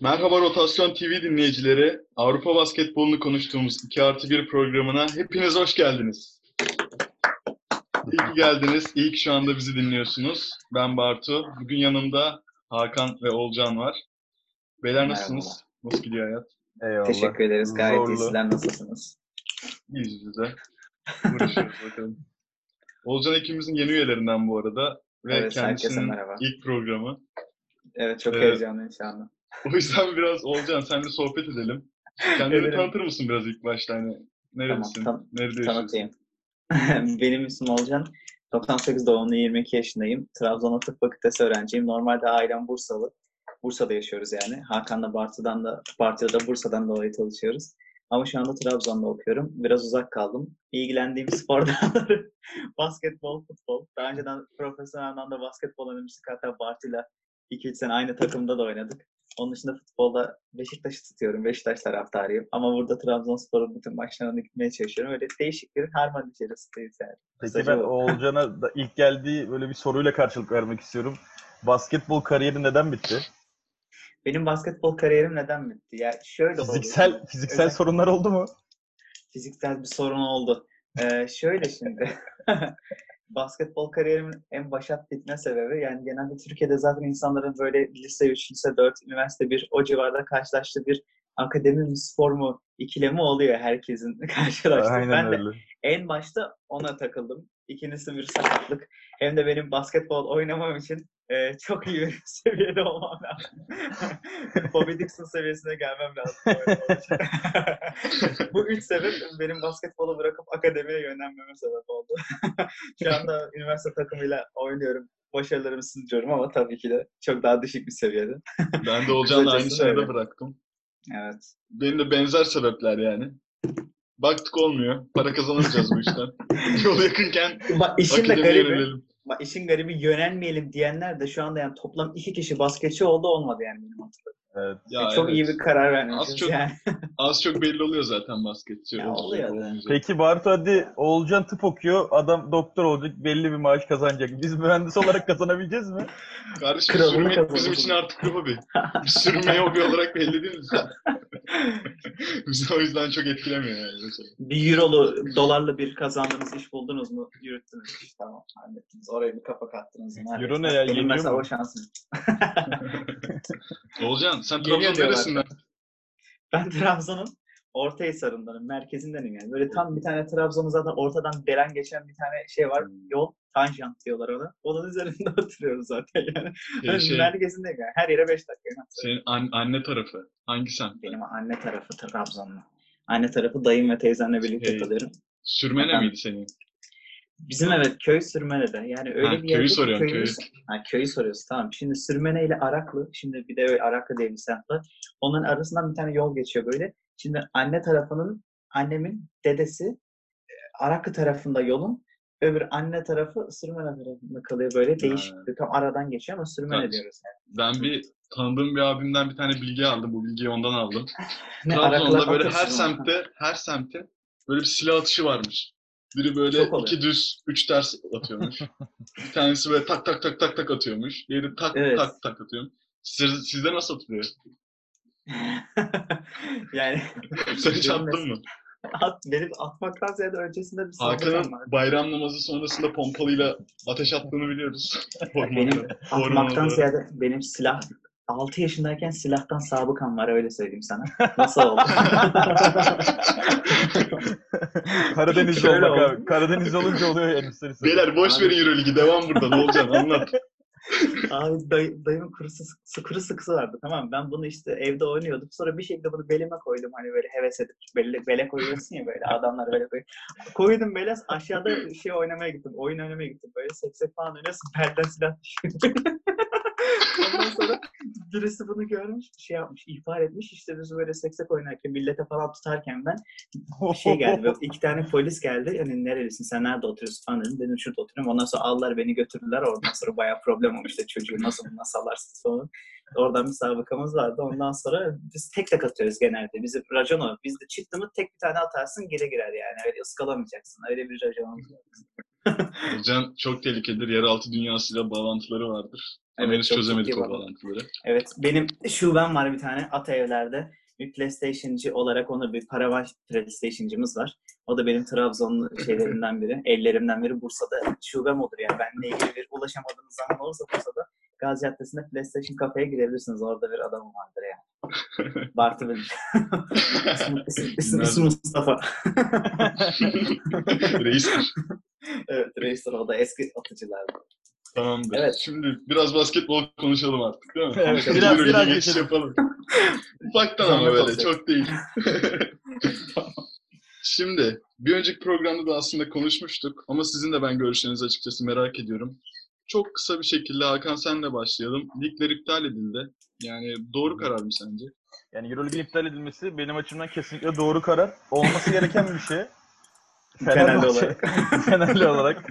Merhaba Rotasyon TV dinleyicileri. Avrupa basketbolunu konuştuğumuz 2 artı 1 programına hepiniz hoş geldiniz. İyi ki geldiniz. İyi ki şu anda bizi dinliyorsunuz. Ben Bartu. Bugün yanımda Hakan ve Olcan var. Beyler nasılsınız? Nasıl gidiyor hayat? Eyvallah. Teşekkür ederiz. Gayet Zorlu. iyi. Sizler nasılsınız? İyiyiz biz de. Uğraşıyoruz bakalım. Olcan ekibimizin yeni üyelerinden bu arada. Ve Evet, kendisinin merhaba. ilk programı. Evet çok Evet. heyecanlıyım şu anda. O yüzden biraz Olcan senle sohbet edelim. Kendini Ederim. tanıtır mısın biraz ilk başta? Hani nerelisin? Tamam, Nerede yaşıyorsun? Tanıtayım. Benim ismim Olcan. 98 doğumlu 22 yaşındayım. Trabzon Tıp Fakültesi öğrenciyim. Normalde ailem Bursalı. Bursa'da yaşıyoruz yani. Hakan'la Bartı'dan da, Bartı'da da Bursa'dan dolayı çalışıyoruz. Ama şu anda Trabzon'da okuyorum. Biraz uzak kaldım. İlgilendiğim spor dalları basketbol, futbol. Daha önceden profesyonel anlamda basketbol oynamıştık. Hatta Bartı'yla 2-3 sene aynı takımda da oynadık. Onun dışında futbolda Beşiktaş'ı tutuyorum. Beşiktaş taraftarıyım. Ama burada Trabzonspor'un bütün maçlarına gitmeye çalışıyorum. Öyle değişik bir harman içerisindeyiz yani. Peki Kısaca ben. Oğulcan'a da ilk geldiği böyle bir soruyla karşılık vermek istiyorum. Basketbol kariyeri neden bitti? Benim basketbol kariyerim neden bitti? Ya şöyle oldu. Fiziksel fiziksel Özel- sorunlar oldu mu? fiziksel bir sorun oldu. Ee, şöyle şimdi. basketbol kariyerimin en başat bitme sebebi yani genelde Türkiye'de zaten insanların böyle lise 3, lise 4, üniversite 1 o civarda karşılaştığı bir akademi mi spor mu ikilemi oluyor herkesin karşılaştığı. Aynen ben de öyle. en başta ona takıldım. İkincisi bir sakatlık. Hem de benim basketbol oynamam için e, çok iyi bir seviyede olmam lazım. Bobby Dixon seviyesine gelmem lazım. Bu üç sebep benim basketbolu bırakıp akademiye yönlenmeme sebep oldu. Şu anda üniversite takımıyla oynuyorum. Başarılarımı sürdürüyorum ama tabii ki de çok daha düşük bir seviyede. Ben de Olcan'la aynı öyle. bıraktım. Evet. Benim de benzer sebepler yani. Baktık olmuyor. Para kazanamayacağız bu işten. Yol yakınken Bak işin de garibi, bak işin garibi yönelmeyelim diyenler de şu anda yani toplam iki kişi basketçi oldu olmadı yani benim hatırladığım. Evet. Ya çok evet. iyi bir karar vermişiz Az çok yani. Az çok belli oluyor zaten basketçi. Ya olacak, oluyor da. olmayacak. Peki Bartu hadi Oğulcan tıp okuyor. Adam doktor olacak. Belli bir maaş kazanacak. Biz mühendis olarak kazanabileceğiz mi? Kardeşim Kralını sürmek bizim için artık bir hobi. Sürmeyi hobi olarak belli değil mi? Bizi o yüzden çok etkilemiyor yani. mesela. bir eurolu, dolarla bir kazandığınız iş buldunuz mu? Yürüttünüz. Tamam hallettiniz. Oraya bir kapak attınız. mı? Euro ne ya, Benim yeniyor mesela mu? o şansım. Olcan sen Trabzon neresinden? Ben Trabzon'un Ortahisar'ındanım. Merkezindenim yani. Böyle tam bir tane Trabzon'un zaten ortadan delen geçen bir tane şey var. Yol. Tanjant diyorlar ona. Onun üzerinde oturuyoruz zaten yani. Şey, Ben şey, Merkezindeyim yani. Her yere 5 dakika. yani. senin an- anne tarafı. Hangi semt? Benim anne tarafı Trabzonlu. Anne tarafı dayım ve teyzemle birlikte Hey. kalıyorum. Sürmene Ben- miydi senin? Bizim evet köy Sürmene'de. Yani öyle Ha, bir köyü yerde ki soruyorum, köyümüz- Ha, köyü soruyorsun tamam. Şimdi Sürmene ile Araklı. Şimdi bir de öyle Araklı diye bir semt var. Onların arasından bir tane yol geçiyor böyle. Şimdi anne tarafının annemin dedesi e, Araklı tarafında yolun öbür anne tarafı Sürmene tarafında kalıyor böyle. Değişik. Ha. Tam aradan geçiyor ama Sürmene Evet. diyoruz yani. Ben bir tanıdığım bir abimden bir tane bilgi aldım. Bu bilgiyi ondan aldım. Ne, Trabzon'da böyle her semtte, her semtte böyle bir silah atışı varmış. Biri böyle iki düz, üç ters atıyormuş. bir tanesi böyle tak tak tak tak tak atıyormuş. Diğeri tak Evet. tak tak atıyormuş. Siz, sizde nasıl atılıyor? yani Sen attın mı? at, benim atmaktan ziyade öncesinde bir Hakan'ın var. bayram namazı sonrasında pompalıyla ateş attığını biliyoruz. Benim Ormanda. atmaktan Ormanda. ziyade benim silah 6 yaşındayken silahtan sabıkam var öyle söyleyeyim sana. Nasıl oldu? Karadenizli Şöyle olmak oldu. abi. Karadeniz olunca oluyor ister istemez. Beyler boş verin Euroligi. Devam burada. Ne olacak? Anlat. Abi dayı, dayımın kuru, sık, kuru sıkısı vardı tamam mı? Ben bunu işte evde oynuyordum. Sonra bir şekilde bunu belime koydum hani böyle heves edip bele, bele koyuyorsun ya böyle adamlar böyle koyuyor. Koydum böyle aşağıda şey oynamaya gittim. Oyun oynamaya gittim. Böyle seksek falan oynuyorsun. Belden silah düşüyor. Ondan sonra birisi bunu görmüş, şey yapmış, ihbar etmiş. İşte biz böyle seksek oynarken, millete falan tutarken ben bir şey geldi. Böyle iki tane polis geldi. Hani nerelisin, sen nerede oturuyorsun falan dedim. Dedim şurada oturuyorum. Ondan sonra aldılar beni götürdüler. Oradan sonra bayağı problem olmuştu. Çocuğu nasıl nasıl alarsınız falan. Oradan bir sabıkamız vardı. Ondan sonra biz tek tek atıyoruz genelde. Bizim racon o. Bizde çıktı mı tek bir tane atarsın geri girer yani. Öyle ıskalamayacaksın. Öyle bir raconumuz var. Can çok tehlikelidir. Yeraltı dünyasıyla bağlantıları vardır. Ama henüz çözemedik o bağlantıları. Evet benim şubem var bir tane ata evlerde. Bir PlayStation'cı olarak onu bir paravan PlayStation'cımız var. O da benim Trabzonlu şeylerimden biri, ellerimden biri Bursa'da şubem olur yani. Benimle ilgili bir ulaşamadığınız zaman olursa Bursa'da Gazi Caddesi'nde PlayStation kafeye gidebilirsiniz. Orada bir adamım vardır yani. Bartı ismi, ismi Mustafa. Reistir. evet Reis'tir o da eski atıcılardan. Tamamdır. Evet. Şimdi biraz basketbol konuşalım artık değil mi? Evet, Biraz, biraz- biraz, geçelim. yapalım. Ufaktan ama böyle, olacak. çok değil. Şimdi, bir önceki programda da aslında konuşmuştuk ama sizin de ben görüşlerinizi açıkçası merak ediyorum. Çok kısa bir şekilde Hakan senle başlayalım. Ligler iptal edildi. Yani doğru karar mı sence? Yani Euroleague'in iptal edilmesi benim açımdan kesinlikle doğru karar. Olması gereken bir şey. Fenerli olarak. Fenerli olarak.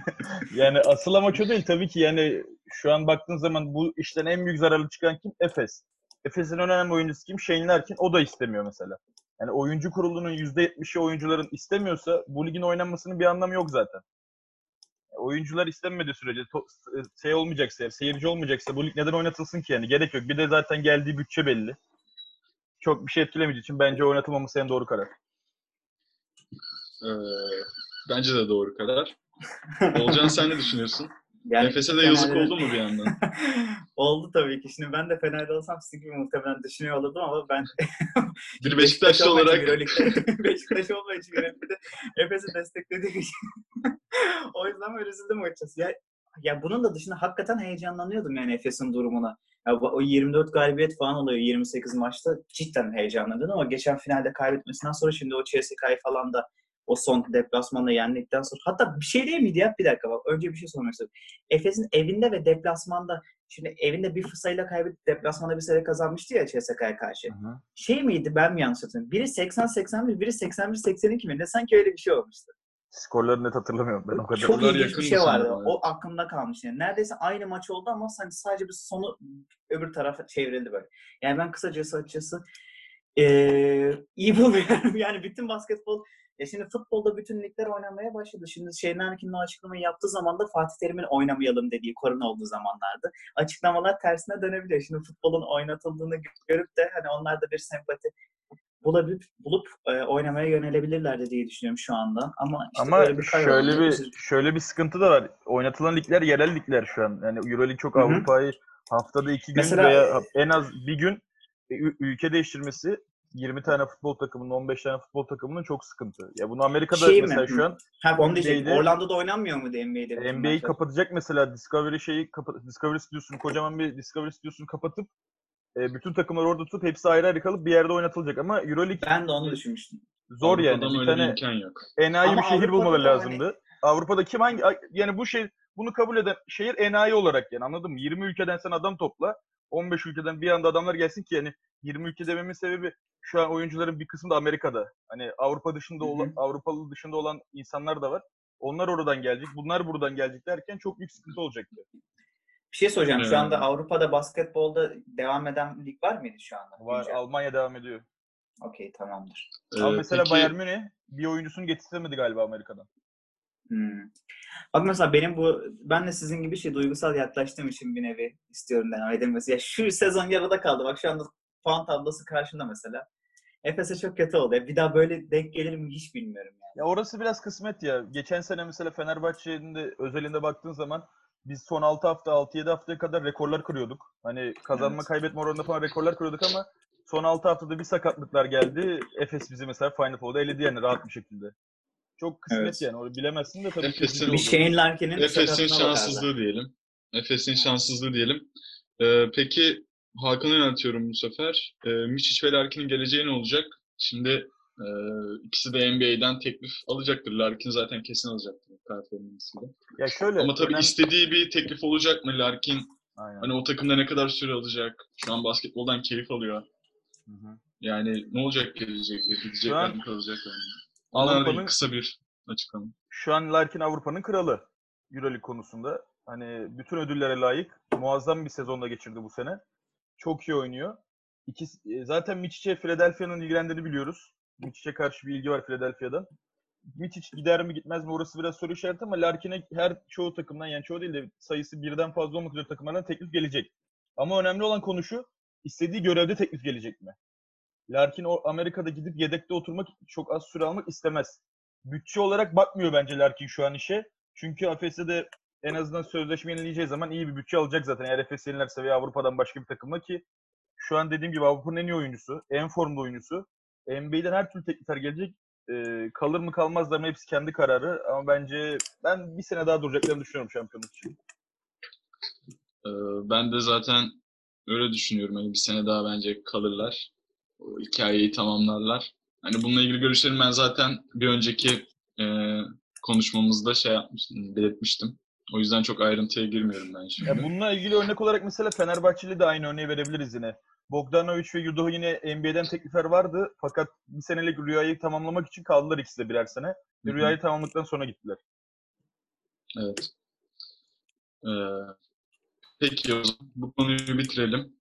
Yani asıl amaç o değil. Tabii ki yani şu an baktığın zaman bu işten en büyük zararlı çıkan kim? Efes. Efes'in önemli oyuncusu kim? Shane Larkin. O da istemiyor mesela. Yani oyuncu kurulunun %70'i oyuncuların istemiyorsa bu ligin oynanmasının bir anlamı yok zaten. Oyuncular istenmediği sürece şey olmayacaksa, seyirci olmayacaksa bu lig neden oynatılsın ki yani? Gerek yok. Bir de zaten geldiği bütçe belli. Çok bir şey etkilemeyeceği için bence oynatılmaması en doğru karar. Ee, bence de doğru karar. Olcan sen ne düşünüyorsun? Yani Efes'e de yazık oldu mu bir yandan? Oldu tabii ki. Şimdi ben de Fener'de olsam sizin gibi muhtemelen düşünüyor olurdum ama ben Bir Beşiktaşlı olmayan olarak Beşiktaş olmayan için Euroleague'de Efes'i desteklediğim için o yüzden böyle üzüldüm açıkçası. Ya, ya bunun da dışında hakikaten heyecanlanıyordum yani Efes'in durumuna. Ya o 24 galibiyet falan oluyor 28 maçta. Cidden heyecanlanıyordum ama geçen finalde kaybetmesinden sonra şimdi o CSK'yı falan da o son deplasmanda yendikten sonra. Hatta bir şey değil miydi ya? Bir dakika bak. Önce bir şey sormak istiyorum. Efes'in evinde ve deplasmanda şimdi evinde bir sayıyla kaybedip deplasmanda bir sayı kazanmıştı ya CSK'ya karşı. Şey miydi ben mi yanlış hatırlıyorum? Biri 80-81, biri 81-82 mi? Ne sanki öyle bir şey olmuştu. Skorları net hatırlamıyorum ben o kadar. Çok ilginç bir şey vardı. evet. O aklımda kalmış yani. Neredeyse aynı maç oldu ama hani sadece bir sonu öbür tarafa çevrildi böyle. Yani ben kısacası açıkçası eee iyi buluyorum. yani bütün basketbol ya şimdi futbolda bütün ligler oynamaya başladı. Şimdi Şenerkin'in o açıklamayı yaptığı zaman da Fatih Terim'in oynamayalım dediği korona olduğu zamanlardı. Açıklamalar tersine dönebiliyor. Şimdi futbolun oynatıldığını görüp de hani onlar da bir sempati bulabilip bulup e, oynamaya yönelebilirler diye düşünüyorum şu anda. Ama işte Ama böyle bir şöyle bir Üzücü. şöyle bir sıkıntı da var. Oynatılan ligler yerel ligler şu an. Yani EuroLeague çok. Avrupa'yı haftada iki gün Mesela- veya en az bir gün e, ülke değiştirmesi 20 tane futbol takımının 15 tane futbol takımının çok sıkıntı. Ya bunu Amerika'da Şey mi? mesela şu an Ha onu. NBA'de Orlando'da oynanmıyor mu NBA'de? NBA'yi maçlar? kapatacak mesela Discovery şeyi kapa- Discovery stüdyosunu kocaman bir Discovery stüdyosunu kapatıp e, bütün takımları orada tutup hepsi ayrı ayrı kalıp bir yerde oynatılacak ama EuroLeague Ben de onu düşünmüştüm. zor yani. Avrupa'dan Bir öyle bir tane imkan yok. enayi Ama bir şehir Avrupa'da bulmaları hani- lazımdı. Avrupa'da kim hangi yani bu şey bunu kabul eden şehir enayi olarak yani anladın mı? 20 ülkeden sen adam topla. 15 ülkeden bir anda adamlar gelsin ki yani 20 ülke dememin sebebi şu an oyuncuların bir kısmı da Amerika'da. Hani Avrupa dışında Hı hı. olan Avrupalı dışında olan insanlar da var. Onlar oradan gelecek. Bunlar buradan gelecek derken çok büyük sıkıntı olacaktı. Bir şey soracağım. Şu anda. Avrupa'da basketbolda devam eden lig var mıydı şu anda? Var Güncel. Almanya devam ediyor. Okey tamamdır. Ama Ee, mesela peki- Bayern Münih bir oyuncusunu getirtemedi galiba Amerika'dan. Hmm. Bak mesela benim bu ben de sizin gibi şey duygusal yaklaştığım için bir nevi istiyorum devam edilmesi. Ya şu sezon yarıda kaldı. Bak şu anda puan tablosu karşında mesela. Efes'e çok kötü oldu. Ya Bir daha böyle denk gelir mi hiç bilmiyorum yani. Ya orası biraz kısmet ya. Geçen sene mesela Fenerbahçe'nin de özelinde baktığın zaman biz son 6 hafta, 6-7 haftaya kadar rekorlar kırıyorduk. Hani kazanma Evet. kaybetme oranında falan rekorlar kırıyorduk ama son 6 haftada bir sakatlıklar geldi. Efes bizi mesela Final Four'da eledi yani rahat bir şekilde. Çok kısmet Evet. yani. Onu bilemezsin de tabii ki Efes'in- oldu. Shane Larkin'in Efes'in şanssızlığı diyelim. Efes'in şanssızlığı diyelim. Ee, peki Hakan'a yöneltiyorum bu sefer. Ee, Miçic ve Larkin'in geleceği ne olacak? Şimdi e, ikisi de NBA'den teklif alacaktır. Larkin zaten kesin alacaktır performansıyla. Ya şöyle. Ama tabii önem- istediği bir teklif olacak mı? Larkin Aynen. hani o takımda ne kadar süre alacak? Şu an basketboldan keyif alıyor. Hı hı. Yani ne olacak gelecekte? Gidecekler mi kalacaklar mı? Avrupa'nın kısa bir açıklama. şu an Larkin Avrupa'nın kralı EuroLeague konusunda. Hani bütün ödüllere layık. Muazzam bir sezonda geçirdi bu sene. Çok iyi oynuyor. İkisi, e, zaten Miçic'e Philadelphia'nın ilgilendiğini biliyoruz. Miçic'e karşı bir ilgi var Philadelphia'dan. Mitic gider mi gitmez mi orası biraz soru işareti ama Larkin'e her çoğu takımdan yani çoğu değil de sayısı birden fazla olmak üzere takımlardan teklif gelecek. Ama önemli olan konu şu istediği görevde teklif gelecek mi? Larkin Amerika'da gidip yedekte oturmak çok az süre almak istemez. Bütçe olarak bakmıyor bence Larkin şu an işe. Çünkü Efes'e de en azından sözleşme yenileyeceği zaman iyi bir bütçe alacak zaten. Eğer Efes yenilerse veya Avrupa'dan başka bir takımla ki şu an dediğim gibi Avrupa'nın en iyi oyuncusu, en formda oyuncusu. NBA'den her türlü teklifler gelecek. Ee, kalır mı kalmazlar mı hepsi kendi kararı. Ama bence ben bir sene daha duracaklarını düşünüyorum şampiyonluk için. Ee, ben de zaten öyle düşünüyorum. Hani bir sene daha bence kalırlar. O hikayeyi tamamlarlar. Hani bununla ilgili görüşlerimi ben zaten bir önceki e, konuşmamızda şey yapmıştım, belirtmiştim. O yüzden çok ayrıntıya girmiyorum ben şimdi. Ya bununla ilgili örnek olarak mesela Fenerbahçe'li de aynı örneği verebiliriz yine. Bogdanovic ve Yudo yine NBA'den teklifler vardı. Fakat bir senelik rüyayı tamamlamak için kaldılar ikisi de birer sene. Ve rüyayı tamamladıktan sonra gittiler. Evet. Ee, peki o zaman bu konuyu bitirelim.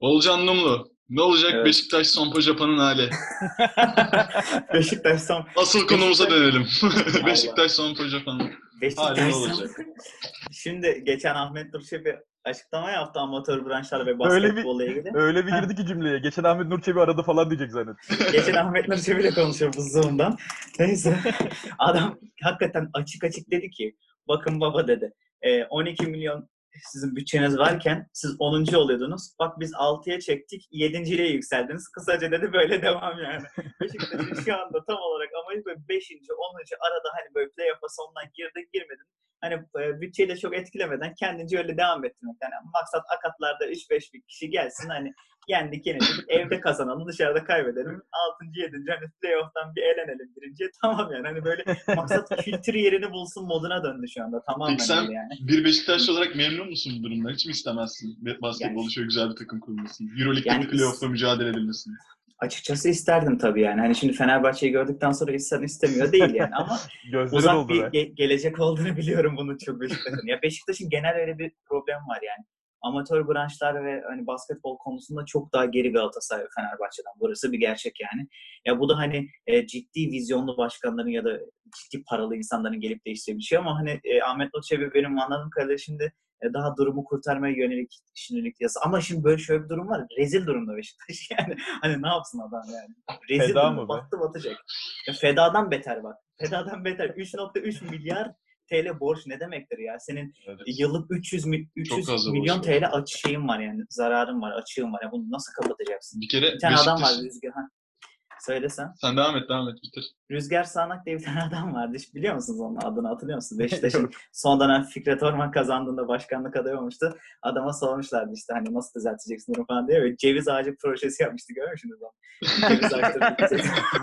Olcan Numlu. Ne olacak Evet. Beşiktaş Sompo Japan'ın hali? Beşiktaş son Asıl konumuza dönelim. Beşiktaş Sompo Japan'ın hali Beşiktaş? Şimdi geçen Ahmet Durçe bir açıklama yaptı amatör branşlar ve Öyle bir- basketbolla ilgili. Öyle bir girdi ki cümleye. Geçen Ahmet Nur Çebi aradı falan diyecek zannet. Geçen Ahmet Nur Çebi ile konuşuyor bu Zoom'dan. Neyse. Adam hakikaten açık açık dedi ki bakın baba dedi. e, 12 milyon sizin bütçeniz varken siz 10. oluyordunuz. Bak biz 6'ya çektik. 7.liğe yükseldiniz. Kısaca dedi böyle devam yani. Beşiktaş'ın şu anda tam olarak amacı böyle 5. 10. arada hani böyle playoff'a sondan girdi girmedin. Hani e, bütçeyi de çok etkilemeden kendince öyle devam ettirmek. Yani maksat akatlarda 3-5 bir kişi gelsin hani yendik yenildik evde kazanalım dışarıda kaybedelim 6. 7. hani playoff'tan bir elenelim birinciye tamam yani hani böyle maksat kültür yerini bulsun moduna döndü şu anda tamamen Peki sen- yani. Bir Beşiktaşlı olarak memnun musun bu durumdan? Hiç mi istemezsin basketbolu Yani- şöyle güzel bir takım kurulmasını? Euroleague'de Yani- playoff'ta mücadele edilmesini. Açıkçası isterdim tabii yani. Hani şimdi Fenerbahçe'yi gördükten sonra insan istemiyor değil yani ama uzak bir be. ge- gelecek olduğunu biliyorum bunun çok Beşiktaş'ın. Ya Beşiktaş'ın genel öyle bir problem var yani. Amatör branşlar ve hani basketbol konusunda çok daha geri Galatasaray ve Fenerbahçe'den. Burası bir gerçek yani. Ya bu da hani e, ciddi vizyonlu başkanların ya da ciddi paralı insanların gelip değiştiği bir şey ama hani e, Ahmet Nur Çebi benim anladığım kadarıyla şimdi e, daha durumu kurtarmaya yönelik şimdilik yasa. Ama şimdi böyle şöyle bir durum var. Rezil durumda Beşiktaş yani. Hani ne yapsın adam yani? Rezil Feda durumda. Battı batacak. Feda'dan beter bak. Feda'dan beter. 3.3 milyar TL borç ne demektir ya? Senin Evet. yıllık 300 mi- 300 fazla milyon borç. TL açı şeyin var yani. Zararın var, açığın var. Ya bunu nasıl kapatacaksın? Bir kere Bir tane adam var Rüzgar. Ha. Söylesen. Sen devam et, devam et, bitir. Rüzgar Sağnak diye bir tane adam vardı. Hiç biliyor musunuz onun adını hatırlıyor musunuz? Beşiktaş'ın son dönem Fikret Orman kazandığında başkanlık adayı olmuştu. Adama sormuşlardı işte hani nasıl düzelteceksin durum falan diye. Ve ceviz ağacı projesi yapmıştı görmüşsünüz onu. Ceviz ağaçları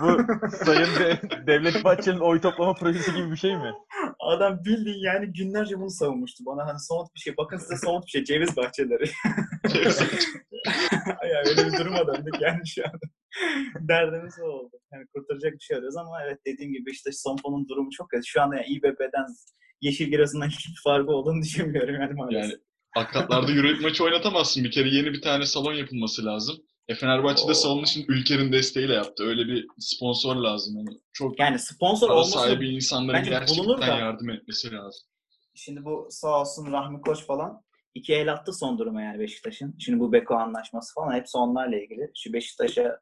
Bu Sayın De- Devlet Bahçeli'nin oy toplama projesi gibi bir şey mi? Adam bildiğin yani günlerce bunu savunmuştu bana hani somut bir şey. Bakın size somut bir şey. Ceviz bahçeleri. yani öyle bir duruma döndük yani şu an. Derdimiz o oldu. Yani kurtaracak bir şey arıyoruz ama evet dediğim gibi işte Sompo'nun durumu çok kötü. Şu anda yani İBB'den Yeşil Girası'ndan hiçbir farkı olduğunu düşünmüyorum yani maalesef. Yani Akatlarda Euroleague maçı oynatamazsın. Bir kere yeni bir tane salon yapılması lazım. E Fenerbahçe de salonu şimdi ülkenin desteğiyle yaptı. Öyle bir sponsor lazım. Yani çok Yani sponsor olması sahibi insanların gerçekten da. yardım etmesi lazım. Şimdi bu sağ olsun Rahmi Koç falan iki el attı son duruma yani Beşiktaş'ın. Şimdi bu Beko anlaşması falan hepsi onlarla ilgili. Şu Beşiktaş'a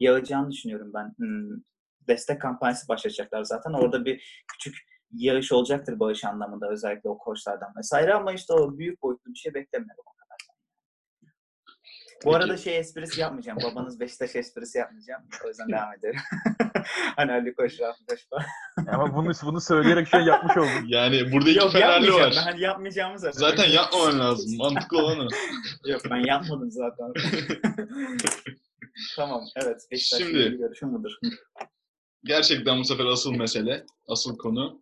yağacağını düşünüyorum ben. Hmm, destek kampanyası başlatacaklar zaten. Orada bir küçük yağış olacaktır bağış anlamında özellikle o koçlardan vesaire ama işte o büyük boyutlu bir şey beklemiyorum o kadar. Bu Peki. arada şey esprisi yapmayacağım. Babanız Beşiktaş esprisi yapmayacağım. O yüzden devam ediyorum. hani Ali Koç, Rahmi Koç falan. Ama bunu bunu söyleyerek an yapmış oldun. Yani burada iki Fenerli var. Ben hani yapmayacağımı zaten. Zaten yapmaman lazım. Mantıklı olan o. Yok ben yapmadım zaten. tamam evet. Beşiktaş'la Şimdi- ilgili görüşüm budur. Gerçekten bu sefer asıl mesele, asıl konu.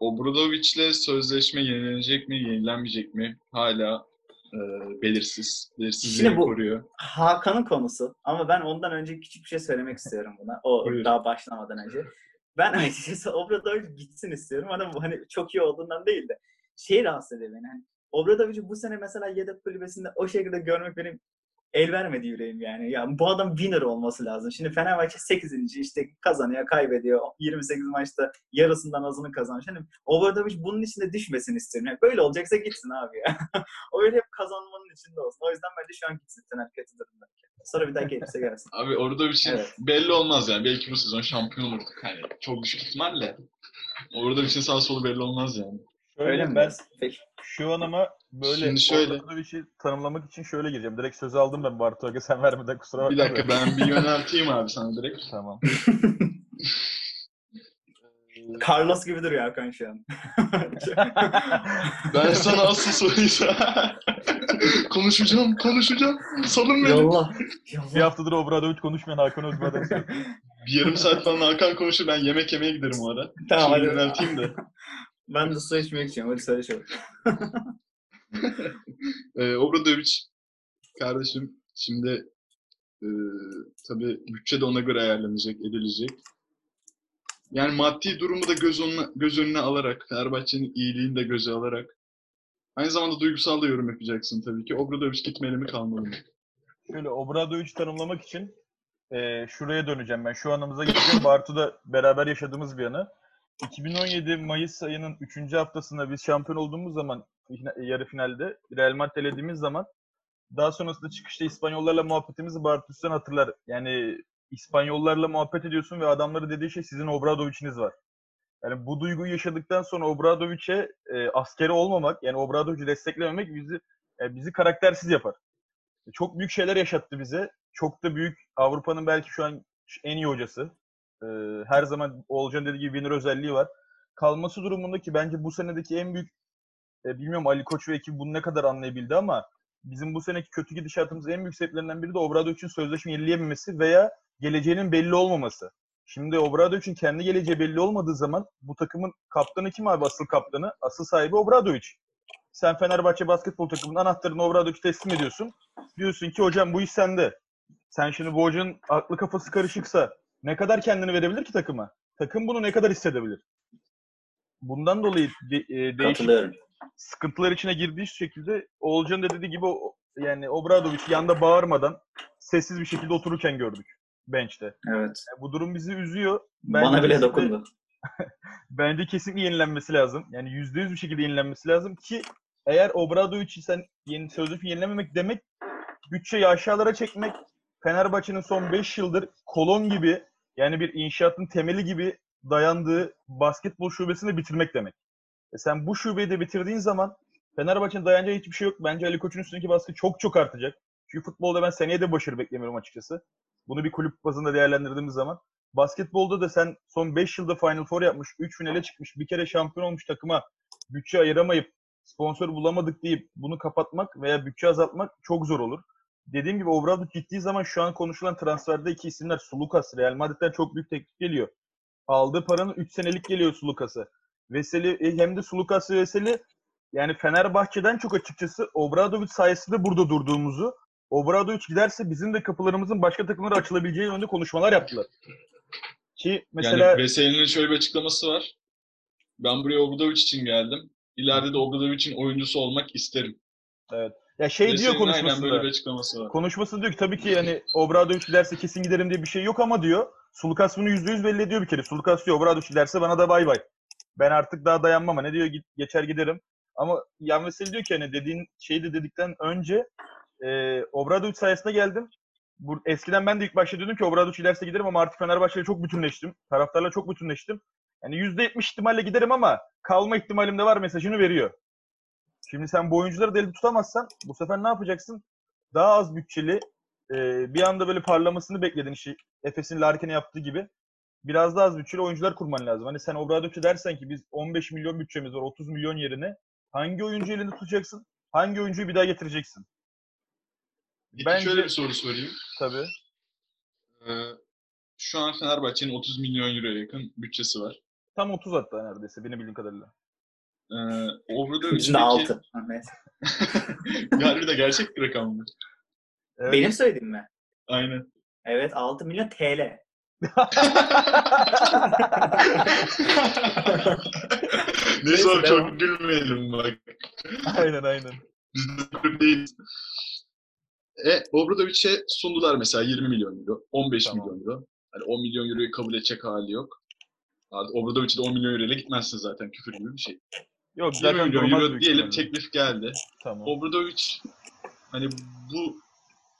Obradovic'le sözleşme yenilenecek mi, yenilenmeyecek mi? Hala e, belirsiz. Belirsizliğini Şimdi bu- koruyor. Hakan'ın konusu ama ben ondan önce küçük bir şey söylemek istiyorum buna. O Buyur. daha başlamadan önce. Ben açıkçası Obradovic gitsin istiyorum ama bu hani çok iyi olduğundan değil de şey rahatsız ediyor beni. Hani Obradovic'i bu sene mesela yedek kulübesinde o şekilde görmek benim el vermedi yüreğim yani. Ya bu adam winner olması lazım. Şimdi Fenerbahçe 8. işte kazanıyor, kaybediyor. 28 maçta yarısından azını kazanmış. Hani Obradovic bunun içinde düşmesin istiyorum. Yani böyle olacaksa gitsin abi ya. o öyle hep kazanmanın içinde olsun. O yüzden bence şu an gitsin Fener kötü durumda. Sonra bir daha gelirse gelsin. Abi orada bir şey Evet. belli olmaz yani. Belki bu sezon şampiyon olurduk. Hani çok düşük ihtimalle. Orada bir şey sağ solu belli olmaz yani. Şöyle Öyle mi? ben? Peki. şu an ama böyle Şimdi şöyle- bir şey tanımlamak için şöyle gireceğim. Direkt söz aldım ben Bartu Aga sen vermeden kusura bakma. Bir dakika da. ben bir yönelteyim abi sana direkt. Tamam. Carlos gibi duruyor Hakan şu an. Ben sana asıl soruyu konuşacağım, konuşacağım. Salın beni. Yallah. bir Yallah. haftadır Obradovic konuşmayan Hakan Özbağ'dan. Bir yarım saat falan Hakan konuşur. Ben yemek yemeye giderim o ara. Tamam Şimdi hadi. yönelteyim de. Ben de su içmek istiyorum. Hadi söyle şöyle. Ee, Obradovic kardeşim şimdi e, tabii bütçe de ona göre ayarlanacak, edilecek. Yani maddi durumu da göz önüne, göz önüne alarak, Fenerbahçe'nin iyiliğini de göze alarak aynı zamanda duygusal da yorum yapacaksın tabii ki. Obradovic gitmeli mi kalmalı mı? Şöyle Obradovic tanımlamak için e, şuraya döneceğim ben. Şu anımıza gideceğim. Bartu'da beraber yaşadığımız bir anı. 2017 Mayıs ayının 3. haftasında biz şampiyon olduğumuz zaman yarı finalde Real Madrid elediğimiz zaman daha sonrasında çıkışta İspanyollarla muhabbetimizi Bartu sen hatırlar. Yani İspanyollarla muhabbet ediyorsun ve adamları dediği şey sizin Obradovic'iniz var. Yani bu duyguyu yaşadıktan sonra Obradovic'e e, askeri olmamak, yani Obradovic'i desteklememek bizi e, bizi karaktersiz yapar. Çok büyük şeyler yaşattı bize. Çok da büyük Avrupa'nın belki şu an en iyi hocası. Ee, her zaman Oğulcan dediği gibi winner özelliği var. Kalması durumunda ki bence bu senedeki en büyük e, bilmiyorum Ali Koç ve ekibi bunu ne kadar anlayabildi ama bizim bu seneki kötü gidişatımızın en büyük sebeplerinden biri de Obradovic'in sözleşme yenileyememesi veya geleceğinin belli olmaması. Şimdi Obradovic'in kendi geleceği belli olmadığı zaman bu takımın kaptanı kim abi asıl kaptanı? Asıl sahibi Obradovic. Sen Fenerbahçe basketbol takımının anahtarını Obradovic'e teslim ediyorsun. Diyorsun ki hocam bu iş sende. Sen şimdi bu hocanın aklı kafası karışıksa ne kadar kendini verebilir ki takıma? Takım bunu ne kadar hissedebilir? Bundan dolayı de, e, değişik. Sıkıntılar içine girdiği şekilde Oğulcan da dediği gibi o, yani Obradovic yanda bağırmadan sessiz bir şekilde otururken gördük bench'te. Evet. Yani bu durum bizi üzüyor. Bana bile dokundu. Bence kesinlikle yenilenmesi lazım. Yani yüzde yüz bir şekilde yenilenmesi lazım ki eğer Obradovic'i sen yeni, sözleşme yenilememek demek bütçeyi aşağılara çekmek Fenerbahçe'nin son 5 yıldır kolon gibi yani bir inşaatın temeli gibi dayandığı basketbol şubesini bitirmek demek. E sen bu şubeyi de bitirdiğin zaman Fenerbahçe'nin dayanacağı hiçbir şey yok. Bence Ali Koç'un üstündeki baskı çok çok artacak. Çünkü futbolda ben seneye de başarı beklemiyorum açıkçası. Bunu bir kulüp bazında değerlendirdiğimiz zaman. Basketbolda da sen son 5 yılda Final Four yapmış, 3 finale çıkmış, bir kere şampiyon olmuş takıma bütçe ayıramayıp sponsor bulamadık deyip bunu kapatmak veya bütçe azaltmak çok zor olur. Dediğim gibi Obradovic gittiği zaman şu an konuşulan transferde iki isimler Sulukas, Real Madrid'den çok büyük teklif geliyor. Aldığı paranın 3 senelik geliyor Sulukas'ı. Veseli e, hem de Sulukas ve Veseli yani Fenerbahçe'den çok açıkçası Obradovic sayesinde burada durduğumuzu Obradovic giderse bizim de kapılarımızın başka takımlara açılabileceği yönünde konuşmalar yaptılar. Ki mesela Yani Veseli'nin şöyle bir açıklaması var. Ben buraya Obradovic için geldim. İleride de Obradovic'in oyuncusu olmak isterim. ya şey diyor Veseli'nin aynen konuşmasında. böyle bir açıklaması var. Konuşması diyor ki tabii ki yani Obradovic giderse kesin giderim diye bir şey yok ama diyor. Sulukas bunu yüzde yüz belli ediyor bir kere. Sulukas diyor Obradovic giderse bana da bay bay. Ben artık daha dayanmam. Ne diyor git, geçer giderim. Ama Yan Veseli diyor ki hani dediğin şeyi de dedikten önce e, Obradovic sayesinde geldim. Bu, eskiden ben de ilk başta diyordum ki Obradovic giderse giderim ama artık Fenerbahçe'yle çok bütünleştim. Taraftarla çok bütünleştim. Yani yüzde yetmiş ihtimalle giderim ama kalma ihtimalim de var mesajını veriyor. Şimdi sen bu oyuncuları da elde tutamazsan bu sefer ne yapacaksın? Daha az bütçeli e, bir anda böyle parlamasını bekledin işi. Efes'in Larkin'e yaptığı gibi. Biraz daha az bütçeli oyuncular kurman lazım. Hani sen Obradovic'e dersen ki biz 15 milyon bütçemiz var 30 milyon yerine hangi oyuncu elinde tutacaksın? Hangi oyuncuyu bir daha getireceksin? Peki Bence- şöyle bir soru sorayım. Tabii. Ee, şu an Fenerbahçe'nin 30 milyon euroya yakın bütçesi var. Tam 30 hatta neredeyse benim bildiğim kadarıyla. Ee, Obradovic Bizim de peki... 6. Neyse. Galiba gerçek bir rakam mı? Evet. Benim söylediğim mi? Aynen. Evet 6 milyon TL. Neyse abi devam. çok gülmeyelim bak. aynen aynen. Biz de değiliz. E, Obradovic'e sundular mesela 20 milyon euro, 15 Tamam. milyon euro. Hani 10 milyon euroyu kabul edecek hali yok. Obradovic'e de 10 milyon euro ile gitmezsin zaten küfür gibi bir şey. Yok 20 zaten milyon euro diyelim ihtimalle. teklif geldi. Tamam. Obradovic hani bu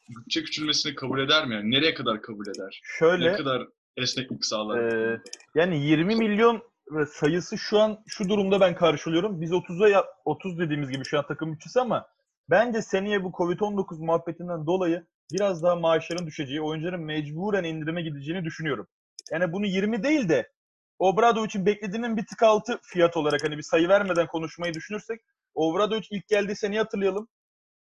bütçe küçülmesini kabul eder mi? Yani nereye kadar kabul eder? Şöyle Ne kadar esneklik sağlar? konuda? yani 20 milyon sayısı şu an şu durumda ben karşılıyorum. Biz 30'a yap- 30 dediğimiz gibi şu an takım bütçesi ama bence seneye bu Covid-19 muhabbetinden dolayı biraz daha maaşların düşeceği, oyuncuların mecburen indirime gideceğini düşünüyorum. Yani bunu 20 değil de Obradovic'in beklediğinin bir tık altı fiyat olarak hani bir sayı vermeden konuşmayı düşünürsek Obradovic ilk geldiği seneyi hatırlayalım.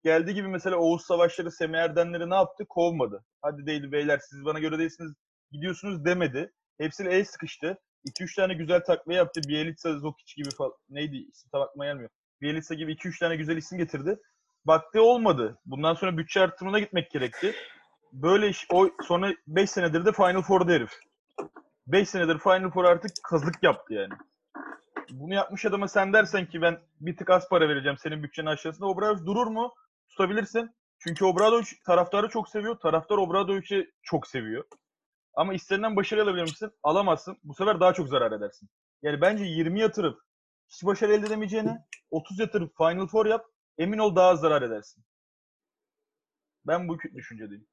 Geldiği gibi mesela Oğuz Savaşları, Semih Erdenleri ne yaptı? Kovmadı. Hadi değil beyler siz bana göre değilsiniz gidiyorsunuz demedi. Hepsiyle el sıkıştı. 2-3 tane güzel takviye yaptı. Bielitsa, Zokic gibi falan. Neydi? İsim tam gelmiyor. Bielitsa gibi 2-3 tane güzel isim getirdi. Baktı olmadı. Bundan sonra bütçe artırımına gitmek gerekti. Böyle iş, o sonra 5 senedir de Final Four'da herif. 5 senedir Final Four artık kazık yaptı yani. Bunu yapmış adama sen dersen ki ben bir tık az para vereceğim senin bütçenin aşağısında. Obradovic durur mu? Tutabilirsin. Çünkü Obradovic taraftarı çok seviyor. Taraftar Obradovic'i çok seviyor. Ama istenilen başarı alabilir misin? Alamazsın. Bu sefer daha çok zarar edersin. Yani bence 20 yatırıp hiç başarı elde edemeyeceğine 30 yatırıp Final Four yap. Emin ol daha az zarar edersin. Ben bu düşüncedeyim.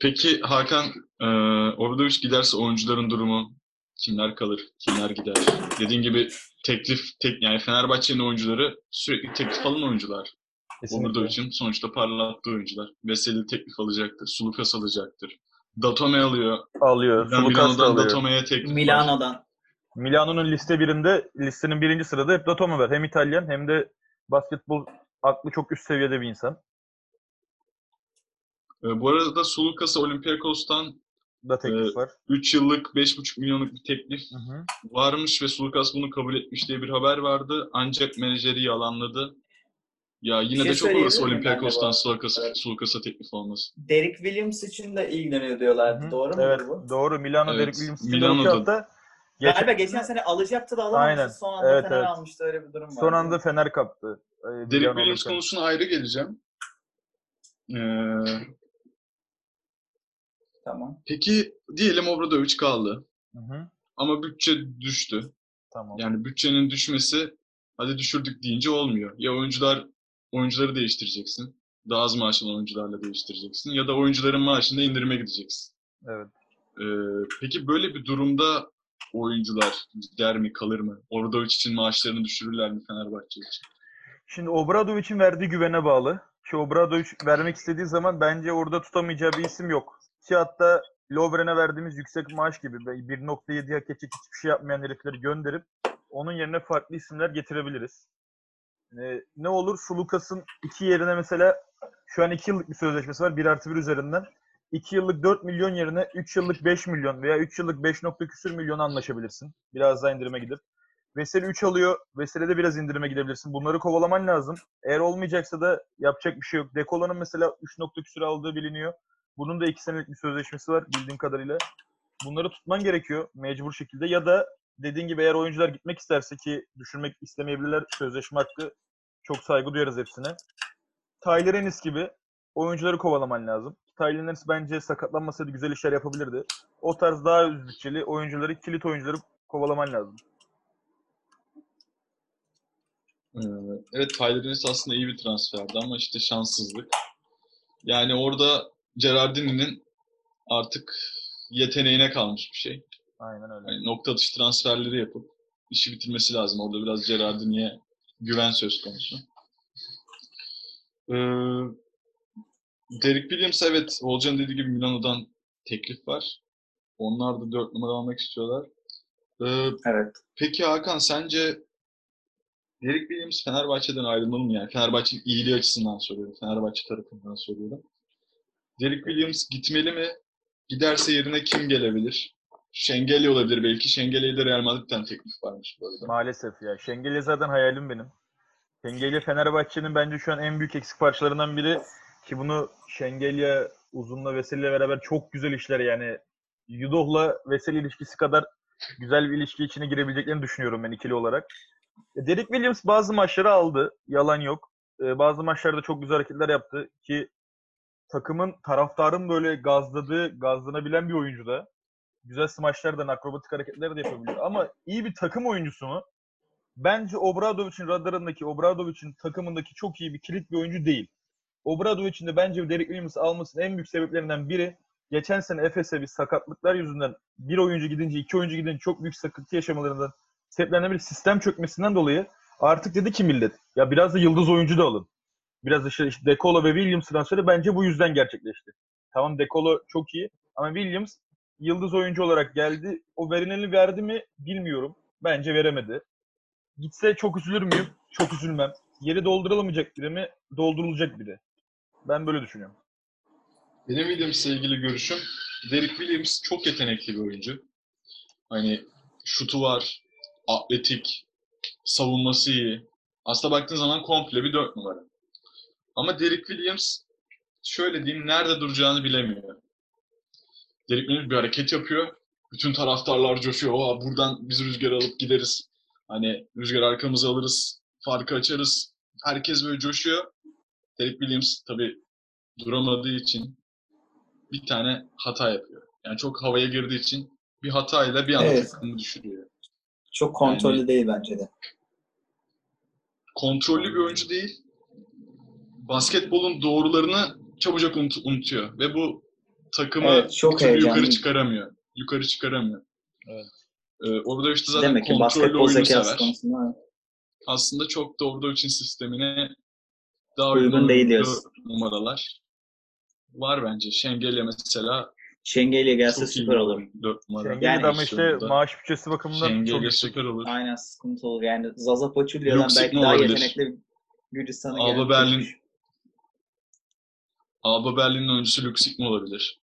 Peki Hakan, e, Obradovic giderse oyuncuların durumu kimler kalır, kimler gider? Dediğin gibi teklif, tek, yani Fenerbahçe'nin oyuncuları sürekli teklif alan oyuncular. Obradovic'in sonuçta parlattığı oyuncular. Veseli teklif alacaktır, Sulukas alacaktır. Datome alıyor. Alıyor. Ben Sulukas da Milano'dan alıyor. Datome'ye teklif var. Milano'dan. Milano'nun liste birinde, listenin birinci sırada hep Datome var. Hem İtalyan hem de basketbol aklı çok üst seviyede bir insan. E, bu arada Sulukas'a Olympiakos'tan Da teklif Evet. var. 3 yıllık 5,5 milyonluk bir teklif Hı hı. varmış ve Sulukas bunu kabul etmiş diye bir haber vardı. Ancak menajeri yalanladı. Ya yine şey de çok bu Olympiakos'tan arada? Sulukas'a, Evet. Sulukas'a teklif olması. Derek Williams için de ilgileniyor diyorlardı. Hı. Doğru mu Evet, bu? doğru. Milano Evet, Derek Williams için de Milano'da. hafta. Geçen- Galiba geçen sene alacaktı da alamamıştı. Aynen. Son anda Evet, Fener evet. almıştı. Öyle bir durum var. son anda Fener kaptı. Ee, Derek Milano Williams konusuna ayrı geleceğim. Ee, Tamam. peki diyelim Obradovic kaldı Hı hı. ama bütçe düştü. Tamam. Yani bütçenin düşmesi hadi düşürdük deyince olmuyor. Ya oyuncular oyuncuları değiştireceksin. Daha az maaş alan oyuncularla değiştireceksin. Ya da oyuncuların maaşında indirime gideceksin. Evet. Ee, peki böyle bir durumda oyuncular gider mi kalır mı? Obradovic için maaşlarını düşürürler mi Fenerbahçe için? Şimdi Obradovic'in verdiği güvene bağlı. Ki Obradovic vermek istediği zaman bence orada tutamayacağı bir isim yok. Ki hatta Lovren'e verdiğimiz yüksek maaş gibi 1.7 hak edecek hiçbir şey yapmayan herifleri gönderip onun yerine farklı isimler getirebiliriz. Ee, ne olur Sulukas'ın iki yerine mesela şu an 2 yıllık bir sözleşmesi var 1 artı 1 üzerinden. 2 yıllık 4 milyon yerine 3 yıllık 5 milyon veya 3 yıllık 5 nokta küsür milyon anlaşabilirsin. Biraz daha indirime gidip. Veseli 3 alıyor. Veseli'de biraz indirime gidebilirsin. Bunları kovalaman lazım. Eğer olmayacaksa da yapacak bir şey yok. Dekola'nın mesela 3 nokta küsür aldığı biliniyor. Bunun da 2 senelik bir sözleşmesi var bildiğim kadarıyla. Bunları tutman gerekiyor mecbur şekilde. Ya da dediğin gibi eğer oyuncular gitmek isterse ki düşürmek istemeyebilirler sözleşme hakkı. Çok saygı duyarız hepsine. Tyler Ennis gibi oyuncuları kovalaman lazım. Tyler Ennis bence sakatlanmasaydı güzel işler yapabilirdi. O tarz daha üst oyuncuları, kilit oyuncuları kovalaman lazım. Ee, Evet Tyler Ennis aslında iyi bir transferdi ama işte şanssızlık. Yani orada Gerardini'nin artık yeteneğine kalmış bir şey. Aynen öyle. Yani nokta atışı transferleri yapıp işi bitirmesi lazım. Orada biraz Gerardini'ye güven söz konusu. Ee, Derek Williams evet Olcan'ın dediği gibi Milano'dan teklif var. Onlar da 4 numara almak istiyorlar. Ee, Evet. Peki Hakan sence Derek Williams Fenerbahçe'den ayrılmalı mı yani? Fenerbahçe'nin iyiliği açısından soruyorum. Fenerbahçe tarafından soruyorum. Derek Williams gitmeli mi? Giderse yerine kim gelebilir? Şengeli olabilir belki. Şengeli'ye de Real Madrid'den teklif varmış bu arada. Maalesef ya. Şengelye zaten hayalim benim. Şengelye Fenerbahçe'nin bence şu an en büyük eksik parçalarından biri ki bunu Şengelye Uzun'la Veseli'yle beraber çok güzel işler yani Yudoh'la Veseli ilişkisi kadar güzel bir ilişki içine girebileceklerini düşünüyorum ben ikili olarak. E, Derek Williams bazı maçları aldı. Yalan yok. E, bazı maçlarda çok güzel hareketler yaptı ki takımın taraftarın böyle gazladığı, gazlanabilen bir oyuncu da. Güzel smaçlardan, akrobatik hareketler de yapabiliyor. Ama iyi bir takım oyuncusu mu? Bence Obradovic'in radarındaki, Obradovic'in takımındaki çok iyi bir kilit bir oyuncu değil. Obradovic'in de bence Derek Williams almasının en büyük sebeplerinden biri geçen sene Efes'e bir sakatlıklar yüzünden bir oyuncu gidince, iki oyuncu gidince çok büyük sıkıntı yaşamalarından sebeplerinden biri sistem çökmesinden dolayı artık dedi ki millet ya biraz da yıldız oyuncu da alın. Biraz işte, işte Dekolo ve Williams transferi bence bu yüzden gerçekleşti. Tamam Dekolo çok iyi ama Williams yıldız oyuncu olarak geldi. O verileni verdi mi bilmiyorum. Bence veremedi. Gitse çok üzülür müyüm? Çok üzülmem. Yeri doldurulamayacak biri mi? Doldurulacak biri. Ben böyle düşünüyorum. Benim Williams'la ilgili görüşüm, Derek Williams çok yetenekli bir oyuncu. Hani şutu var, atletik, savunması iyi. Aslında baktığın zaman komple bir dört numara. Ama Derek Williams şöyle diyeyim nerede duracağını bilemiyor. Derek Williams bir hareket yapıyor. Bütün taraftarlar coşuyor. Aa, buradan biz rüzgar alıp gideriz. Hani rüzgar arkamıza alırız. Farkı açarız. Herkes böyle coşuyor. Derek Williams tabii duramadığı için bir tane hata yapıyor. Yani çok havaya girdiği için bir hatayla bir anda Evet. takımı düşürüyor. Çok kontrollü Yani- değil bence de. Kontrollü bir oyuncu değil. Basketbolun doğrularını çabucak unut- unutuyor ve bu takımı Evet, çok yukarı çıkaramıyor. Yukarı çıkaramıyor. Evet. Ee, orada işte zaten Demek ki kontrollü basketbol oyunu zekası sever. konusunda Aslında çok da orada için sistemine daha Uygun değil numaralar var bence. Şengel'e mesela Şengel'e gelse çok süper olur. 4 numara. Şengeli Yani de ama işte pozisyonda. maaş bütçesi bakımından çok Şengel'e yüksek. süper olur. Aynen sıkıntı olur. Yani Zaza Pachulia'dan belki daha olabilir. yetenekli Gürcistan'a Alba Berlin. Alba Berlin'in oyuncusu Luke Sigma olabilir.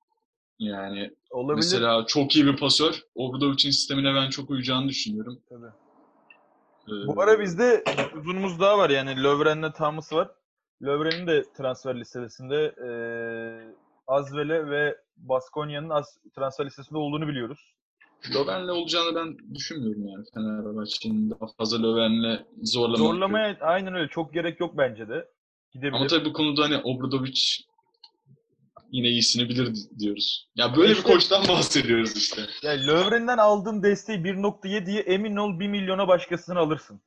Yani Olabilir. mesela çok iyi bir pasör. Obradovic'in sistemine ben çok uyacağını düşünüyorum. Tabii. Ee, Bu ara bizde uzunumuz daha var yani Lovren'le Thomas var. Lovren'in de transfer listesinde eee Azvel'e ve Baskonya'nın az transfer listesinde olduğunu biliyoruz. Löwen'le olacağını ben düşünmüyorum yani Fenerbahçe'nin daha fazla Löwen'le zorlamak yok. Zorlamaya aynen öyle çok gerek yok bence de. Gidebilir. Ama tabii bu konuda hani Obradovic yine iyisini bilir di- diyoruz. Ya böyle bir koçtan bahsediyoruz işte. Yani Lovren'den aldığın desteği 1.7'ye emin ol 1 milyona başkasını alırsın.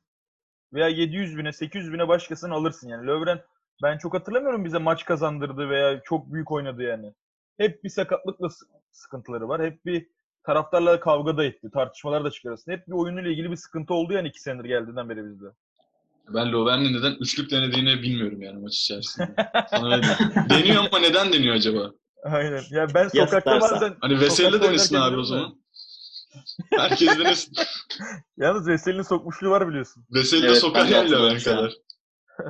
Veya 700 bine 800 bine başkasını alırsın yani. Lovren ben çok hatırlamıyorum bize maç kazandırdı veya çok büyük oynadı yani. Hep bir sakatlıkla sı- sıkıntıları var. Hep bir taraftarla kavga da etti. Tartışmalar da çıkarırsın. Hep bir oyunuyla ilgili bir sıkıntı oldu yani iki senedir geldiğinden beri bizde. Ben Löwen'le neden üçlük denediğini bilmiyorum yani maç içerisinde. Sana öyle. Deniyor ama neden deniyor acaba? Aynen. Ya ben sokakta tutarsa. bazen Hani Veseli denesin abi o zaman. Herkes denesin. Yalnız Veseli'nin sokmuşluğu var biliyorsun. Veseli de Evet, sokar ben de hatırladım şu an. kadar.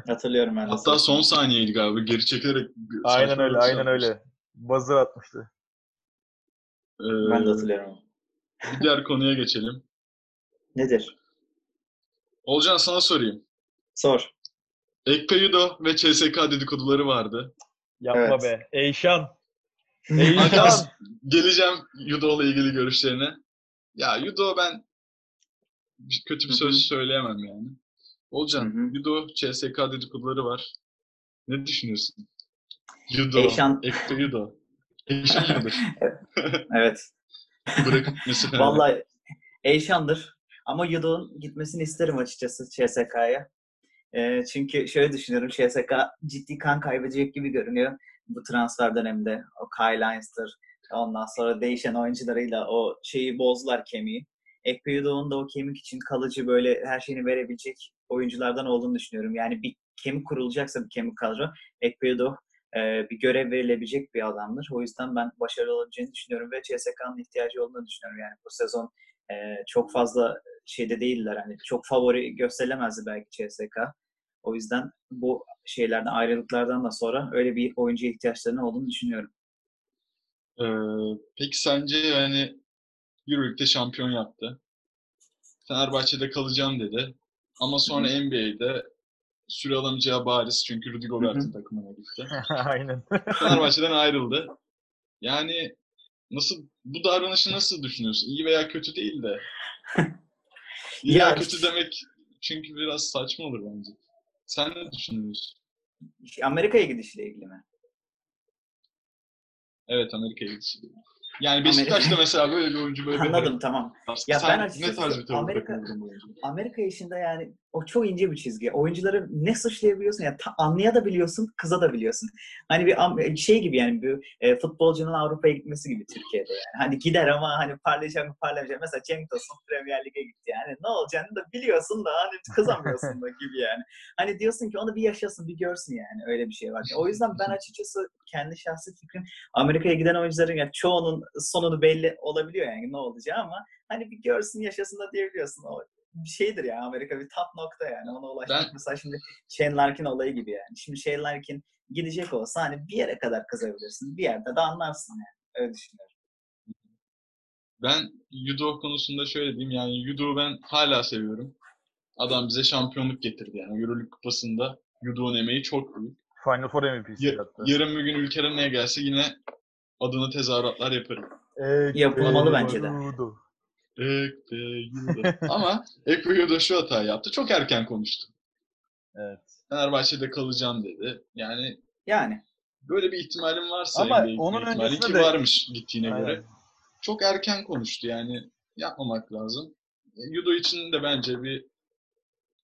Hatırlıyorum ben de. Hatta son saniyeydi galiba. Geri çekilerek. Aynen öyle, şey aynen yapmış. öyle. Buzzer atmıştı. Ee, Ben de hatırlıyorum. Bir diğer konuya geçelim. Nedir? Olcan sana sorayım. Sor. Ekpeyudo ve CSK dedikoduları vardı. Yapma Evet. be. Eyşan. Eyşan. geleceğim Yudo'la ilgili görüşlerine. Ya Yudo ben bir- kötü bir Hı söz söyleyemem yani. Olcan, Hı hı. Yudo, CSK dedikoduları var. Ne düşünüyorsun? Yudo, Eyşan- Ekpeyudo. Eyşan mıdır? Evet. Bırakıp falan. Vallahi Eyşan'dır. Ama Yudo'nun gitmesini isterim açıkçası CSK'ya. Ee, çünkü şöyle düşünüyorum. CSK ciddi kan kaybedecek gibi görünüyor. Bu transfer döneminde. O Kyle Lines'tır. Ondan sonra değişen oyuncularıyla o şeyi bozdular kemiği. Ekpe Yudo'nun da o kemik için kalıcı böyle her şeyini verebilecek oyunculardan olduğunu düşünüyorum. Yani bir kemik kurulacaksa bir kemik kadro. Ekpe Yudo e, bir görev verilebilecek bir adamdır. O yüzden ben başarılı olabileceğini düşünüyorum ve CSK'nın ihtiyacı olduğunu düşünüyorum. Yani bu sezon e, çok fazla şeyde değiller. Hani çok favori gösterilemezdi belki CSK. O yüzden bu şeylerden ayrılıklardan da sonra öyle bir oyuncuya ihtiyaçlarının olduğunu düşünüyorum. Ee, peki sence yani Euroleague'de şampiyon yaptı. Fenerbahçe'de kalacağım dedi. Ama sonra NBA'de süre alamayacağı bariz çünkü Rudy Gobert'in takımına gitti. Aynen. Fenerbahçe'den ayrıldı. Yani nasıl bu davranışı nasıl düşünüyorsun? İyi veya kötü değil de. İyi Ya- veya kötü demek çünkü biraz saçma olur bence. Sen ne düşünüyorsun? Amerika'ya gidişiyle ilgili mi? Evet Amerika'ya gidişi. Yani Beşiktaş'ta mesela böyle bir oyuncu böyle bir Anladım tamam. tarz. Ya Sen ben ne açıkçası tarz bir tavır Amerika-? Amerika işinde yani o çok ince bir çizgi. Oyuncuları ne suçlayabiliyorsun ya ta, anlayabiliyorsun, kıza da biliyorsun. Hani bir am- şey gibi yani bir e, futbolcunun Avrupa'ya gitmesi gibi Türkiye'de yani. Hani gider ama hani parlayacak mı parlamayacak. Mesela Cenk Tosun Premier Lig'e gitti yani. Ne olacağını da biliyorsun da hani kızamıyorsun da gibi yani. Hani diyorsun ki onu bir yaşasın, bir görsün yani. Öyle bir şey var. O yüzden ben açıkçası kendi şahsi fikrim Amerika'ya giden oyuncuların yani çoğunun sonunu belli olabiliyor yani ne olacağı ama hani bir görsün yaşasın da diyebiliyorsun. O bir şeydir yani Amerika bir top nokta yani ona ulaşmak. Ben- Mesela şimdi Shane Larkin olayı gibi yani. Şimdi Shane Larkin gidecek olsa hani bir yere kadar kızabilirsin. Bir yerde de anlarsın yani. Öyle düşünüyorum. Ben judo konusunda şöyle diyeyim yani judo ben hala seviyorum. Adam bize şampiyonluk getirdi yani. Euroleague kupasında judo'nun emeği çok büyük. Final Four MVP'si Ya- hatta. yarın bir gün ülkeden neye gelse yine adına tezahüratlar yaparım. Yapılmalı bence de. Judo. Ek be judo. Ama Ekbe judo şu hatayı yaptı. Çok erken konuştu. Evet. Fenerbahçe'de kalacağım dedi. Yani Yani. böyle bir ihtimalim varsa Ama NBA onun ihtimali öncesinde ki de- varmış gittiğine Aynen. göre. Çok erken konuştu yani. Yapmamak lazım. E, Judo için de bence bir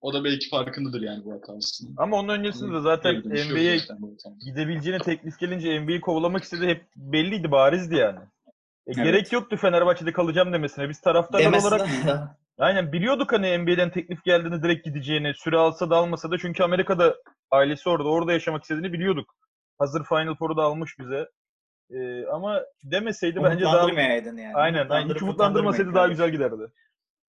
o da belki farkındadır yani bu hatasının. Ama onun öncesinde de zaten bir şey NBA'ye hatanın. gidebileceğine teklif gelince NBA'yi kovalamak istediği hep belliydi, barizdi yani. E, Evet. Gerek yoktu Fenerbahçe'de kalacağım demesine. Biz taraftarlar Demesi olarak aynen biliyorduk hani NBA'den teklif geldiğini direkt gideceğini, süre alsa da almasa da çünkü Amerika'da ailesi orada, orada yaşamak istediğini biliyorduk. Hazır Final Four'u da almış bize. E, ama demeseydi bence daha Umutlandırmayaydın yani. aynen, aynen hiç umutlandırmasaydı daha güzel giderdi.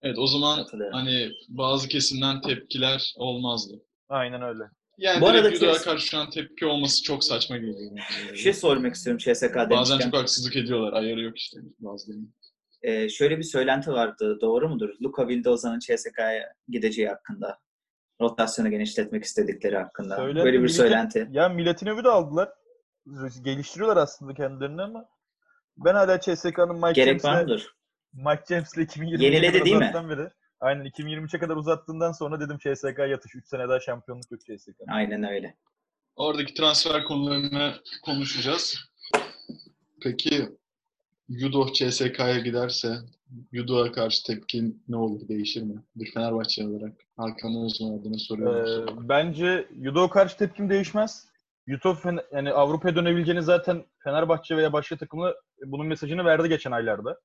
Evet o zaman hani bazı kesimden tepkiler olmazdı. Aynen öyle. Yani Bu arada Judo'ya kes- karşı şu an tepki olması çok saçma geliyor. Bir şey sormak istiyorum CSK Bazen demişken. çok haksızlık ediyorlar. Ayarı yok işte bazılarının. Ee, şöyle bir söylenti vardı. Doğru mudur? Luka Vildoza'nın CSK'ya gideceği hakkında. Rotasyonu genişletmek istedikleri hakkında. Söylenti, Böyle bir Millet- söylenti. Ya Milatinov'u da aldılar. Geliştiriyorlar aslında kendilerini ama ben hala CSK'nın Mike Gerek var James'le mıdır? Mike James'le 2023'e Yeniledi değil mi? beri. Aynen 2023'e kadar uzattığından sonra dedim CSK yatış. 3 sene daha şampiyonluk yok CSK. Aynen öyle. Oradaki transfer konularını konuşacağız. Peki Judo CSK'ya giderse Judo'ya karşı tepkin ne olur? Değişir mi? Bir Fenerbahçe olarak. Hakan Özman adına soruyorum. Ee, bence Judo karşı tepkim değişmez. Fen- yani Avrupa'ya dönebileceğini zaten Fenerbahçe veya başka takımı bunun mesajını verdi geçen aylarda.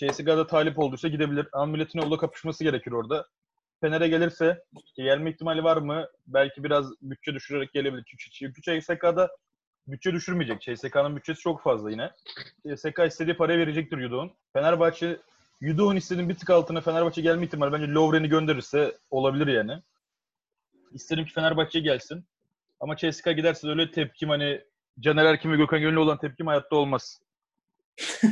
CSK'da talip olduysa gidebilir. Ama Milatinov'la kapışması gerekir orada. Fener'e gelirse ki gelme ihtimali var mı? Belki biraz bütçe düşürerek gelebilir. Çünkü CSK'da bütçe düşürmeyecek. CSK'nın bütçesi çok fazla yine. CSK istediği parayı verecektir Yudo'nun. Fenerbahçe Yudo'nun istediğinin bir tık altına Fenerbahçe gelme ihtimali bence Lovren'i gönderirse olabilir yani. İsterim ki Fenerbahçe gelsin. Ama CSKA giderse de öyle tepkim hani Caner Erkin ve Gökhan Gönüllü olan tepkim hayatta olmaz.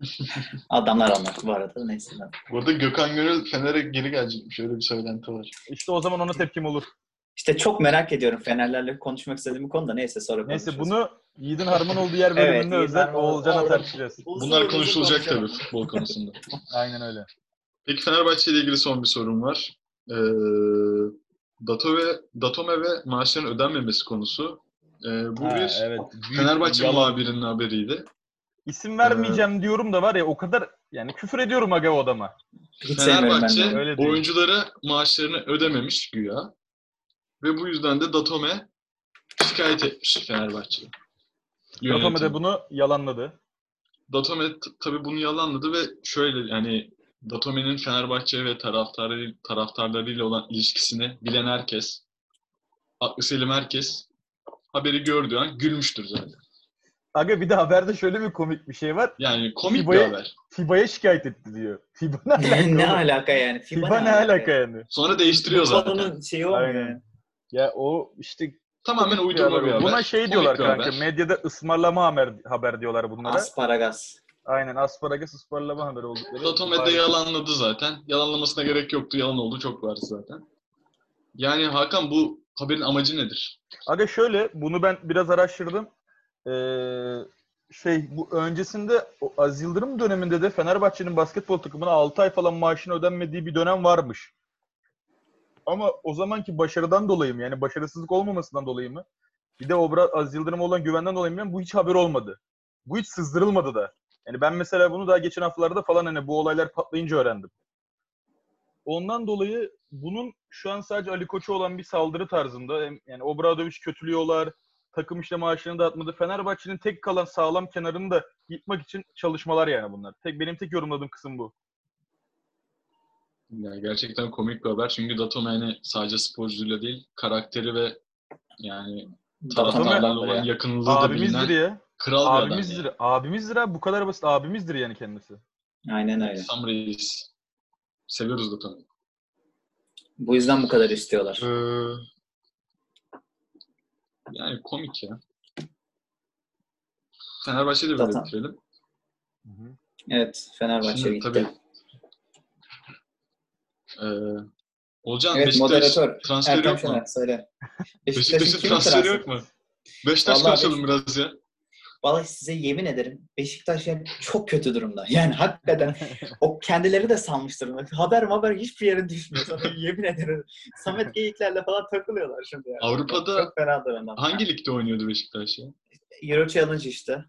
Adamlar anlar bu arada. Neyse. Bu arada Gökhan Gönül Fener'e geri gelecekmiş. Öyle bir söylenti var. İşte o zaman ona tepkim olur. İşte çok merak ediyorum Fenerlerle konuşmak istediğim bir konuda. Neyse sonra Neyse bunu Yiğit'in harman olduğu yer Evet, bölümünde Yiğit'in özel Oğulcan'a tartışacağız. Bunlar konuşulacak tabii futbol konusunda. Aynen öyle. Peki Fenerbahçe ile ilgili son bir sorum var. Ee, Dato ve Datome ve maaşların ödenmemesi konusu. Ee, bu Ha, bir evet. Büyük Fenerbahçe yalan. muhabirinin haberiydi. İsim vermeyeceğim diyorum da var ya o kadar yani küfür ediyorum aga o adama. Hiç Fenerbahçe de. Öyle değil. oyunculara maaşlarını ödememiş güya. Ve bu yüzden de Datome şikayet etmiş Fenerbahçe'ye. Datome de bunu yalanladı. Datome t- tabii bunu yalanladı ve şöyle yani Datome'nin Fenerbahçe ve taraftarı, taraftarlarıyla olan ilişkisini bilen herkes, aklı selim herkes haberi gördüğü an gülmüştür zaten. Aga bir de haberde şöyle bir komik bir şey var. Yani komik FIBA'ya- bir haber. FIBA'ya şikayet etti diyor. FIBA ne alaka? ne alaka yani? FIBA ne alaka yani? Sonra değiştiriyor zaten. konunun şeyi olmuyor. Aynen. Ya o işte Tamamen uydurma bir haber. Buna şey Komik diyorlar bir kanka. haber. Medyada ısmarlama haber, haber diyorlar bunlara. Asparagas. Aynen asparagas ısmarlama haber oldukları. De Bari- yalanladı zaten. Yalanlamasına gerek yoktu. Yalan oldu çok vardı zaten. Yani Hakan bu haberin amacı nedir? Aga şöyle bunu ben biraz araştırdım. Ee, şey bu öncesinde Az Yıldırım döneminde de Fenerbahçe'nin basketbol takımına 6 ay falan maaşını ödenmediği bir dönem varmış. Ama o zamanki başarıdan dolayı mı yani başarısızlık olmamasından dolayı mı? Bir de o biraz Az Yıldırım'a olan güvenden dolayı mı? Bu hiç haber olmadı. Bu hiç sızdırılmadı da. Yani ben mesela bunu daha geçen haftalarda falan hani bu olaylar patlayınca öğrendim. Ondan dolayı bunun şu an sadece Ali Koç'a olan bir saldırı tarzında. Yani Obradoviç kötülüyorlar. Takım işte maaşını dağıtmadı. Fenerbahçe'nin tek kalan sağlam kenarını da yıkmak için çalışmalar yani bunlar. Tek benim tek yorumladığım kısım bu. Yani gerçekten komik bir haber. Çünkü Datome yani sadece sporcuyla değil, karakteri ve yani taraftarlarla olan yakınlığı da Abimizdir bilinen ya. kral bir adam. Abimizdir. Yani. Abimizdir abi. Bu kadar basit. Abimizdir yani kendisi. Aynen öyle. Sam Reis. Seviyoruz Datome'yi. Bu yüzden bu kadar istiyorlar. Ee, yani komik ya. Fenerbahçe'de böyle Zaten- bitirelim. Evet, Fenerbahçe Şimdi gitti. tabii ee, Olcan Evet, Beşiktaş moderatör. transferi Erkan yok mu? Şener, söyle. Beşiktaş'ın kimi transferi transfer- yok mu? Beşiktaş Vallahi konuşalım biraz ya. Vallahi size yemin ederim Beşiktaş yani çok kötü durumda. Yani hakikaten o kendileri de sanmış durumda. Haber haber hiçbir yere düşmüyor. Sana yemin ederim. Samet Geyikler'le falan takılıyorlar şimdi. Yani. Avrupa'da çok fena durumda. Hangi ligde oynuyordu Beşiktaş ya? Euro Challenge işte.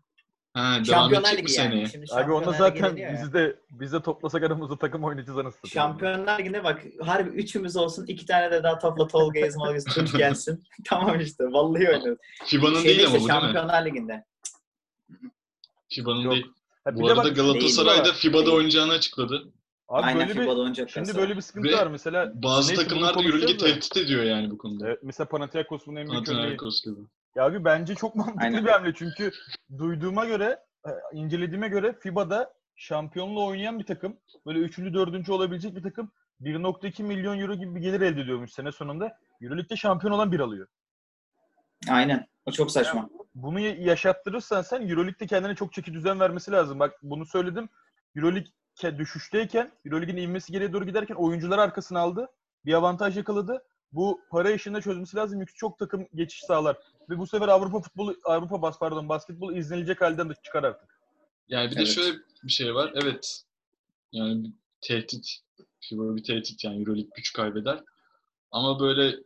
Ha, Şampiyonlar Ligi yani. seneye? Şimdi Abi onda zaten biz de, biz de toplasak aramızda takım oynayacağız anasını. Şampiyonlar Ligi'nde bak harbi üçümüz olsun iki tane de daha topla Tolga Ezmalgız Tunç gelsin. tamam işte vallahi oynuyoruz. FIBA'nın değil ama bu değil mi? Şampiyonlar Ligi'nde. FIBA'nın Yok. değil. Ha, Bu arada bak, Galatasaray'da değil. FIBA'da oynayacağını açıkladı. Abi Aynen böyle bir, FIBA'da oynayacak. şimdi böyle bir sıkıntı Ve var mesela. Bazı takımlar da konuşacağız da. tehdit ediyor yani bu konuda. Evet, mesela Panathinaikos bunun en büyük örneği. Panathinaikos gibi. Ya abi bence çok mantıklı Aynen. bir hamle çünkü duyduğuma göre, e, incelediğime göre FIBA'da şampiyonluğu oynayan bir takım, böyle üçüncü, dördüncü olabilecek bir takım 1.2 milyon euro gibi bir gelir elde ediyormuş sene sonunda. Euroleague'de şampiyon olan bir alıyor. Aynen. O çok saçma. Bunu ya- yaşattırırsan sen Euroleague'de kendine çok çeki düzen vermesi lazım. Bak bunu söyledim. Euroleague ke- düşüşteyken, Euroleague'in inmesi geriye doğru giderken oyuncular arkasına aldı. Bir avantaj yakaladı. Bu para işini çözmesi lazım. Yoksa çok takım geçiş sağlar. Ve bu sefer Avrupa futbolu, Avrupa bas pardon basketbol izlenilecek halden de çıkar artık. Yani bir de Evet. şöyle bir şey var. Evet. Yani bir tehdit. Bir tehdit yani Euroleague güç kaybeder. Ama böyle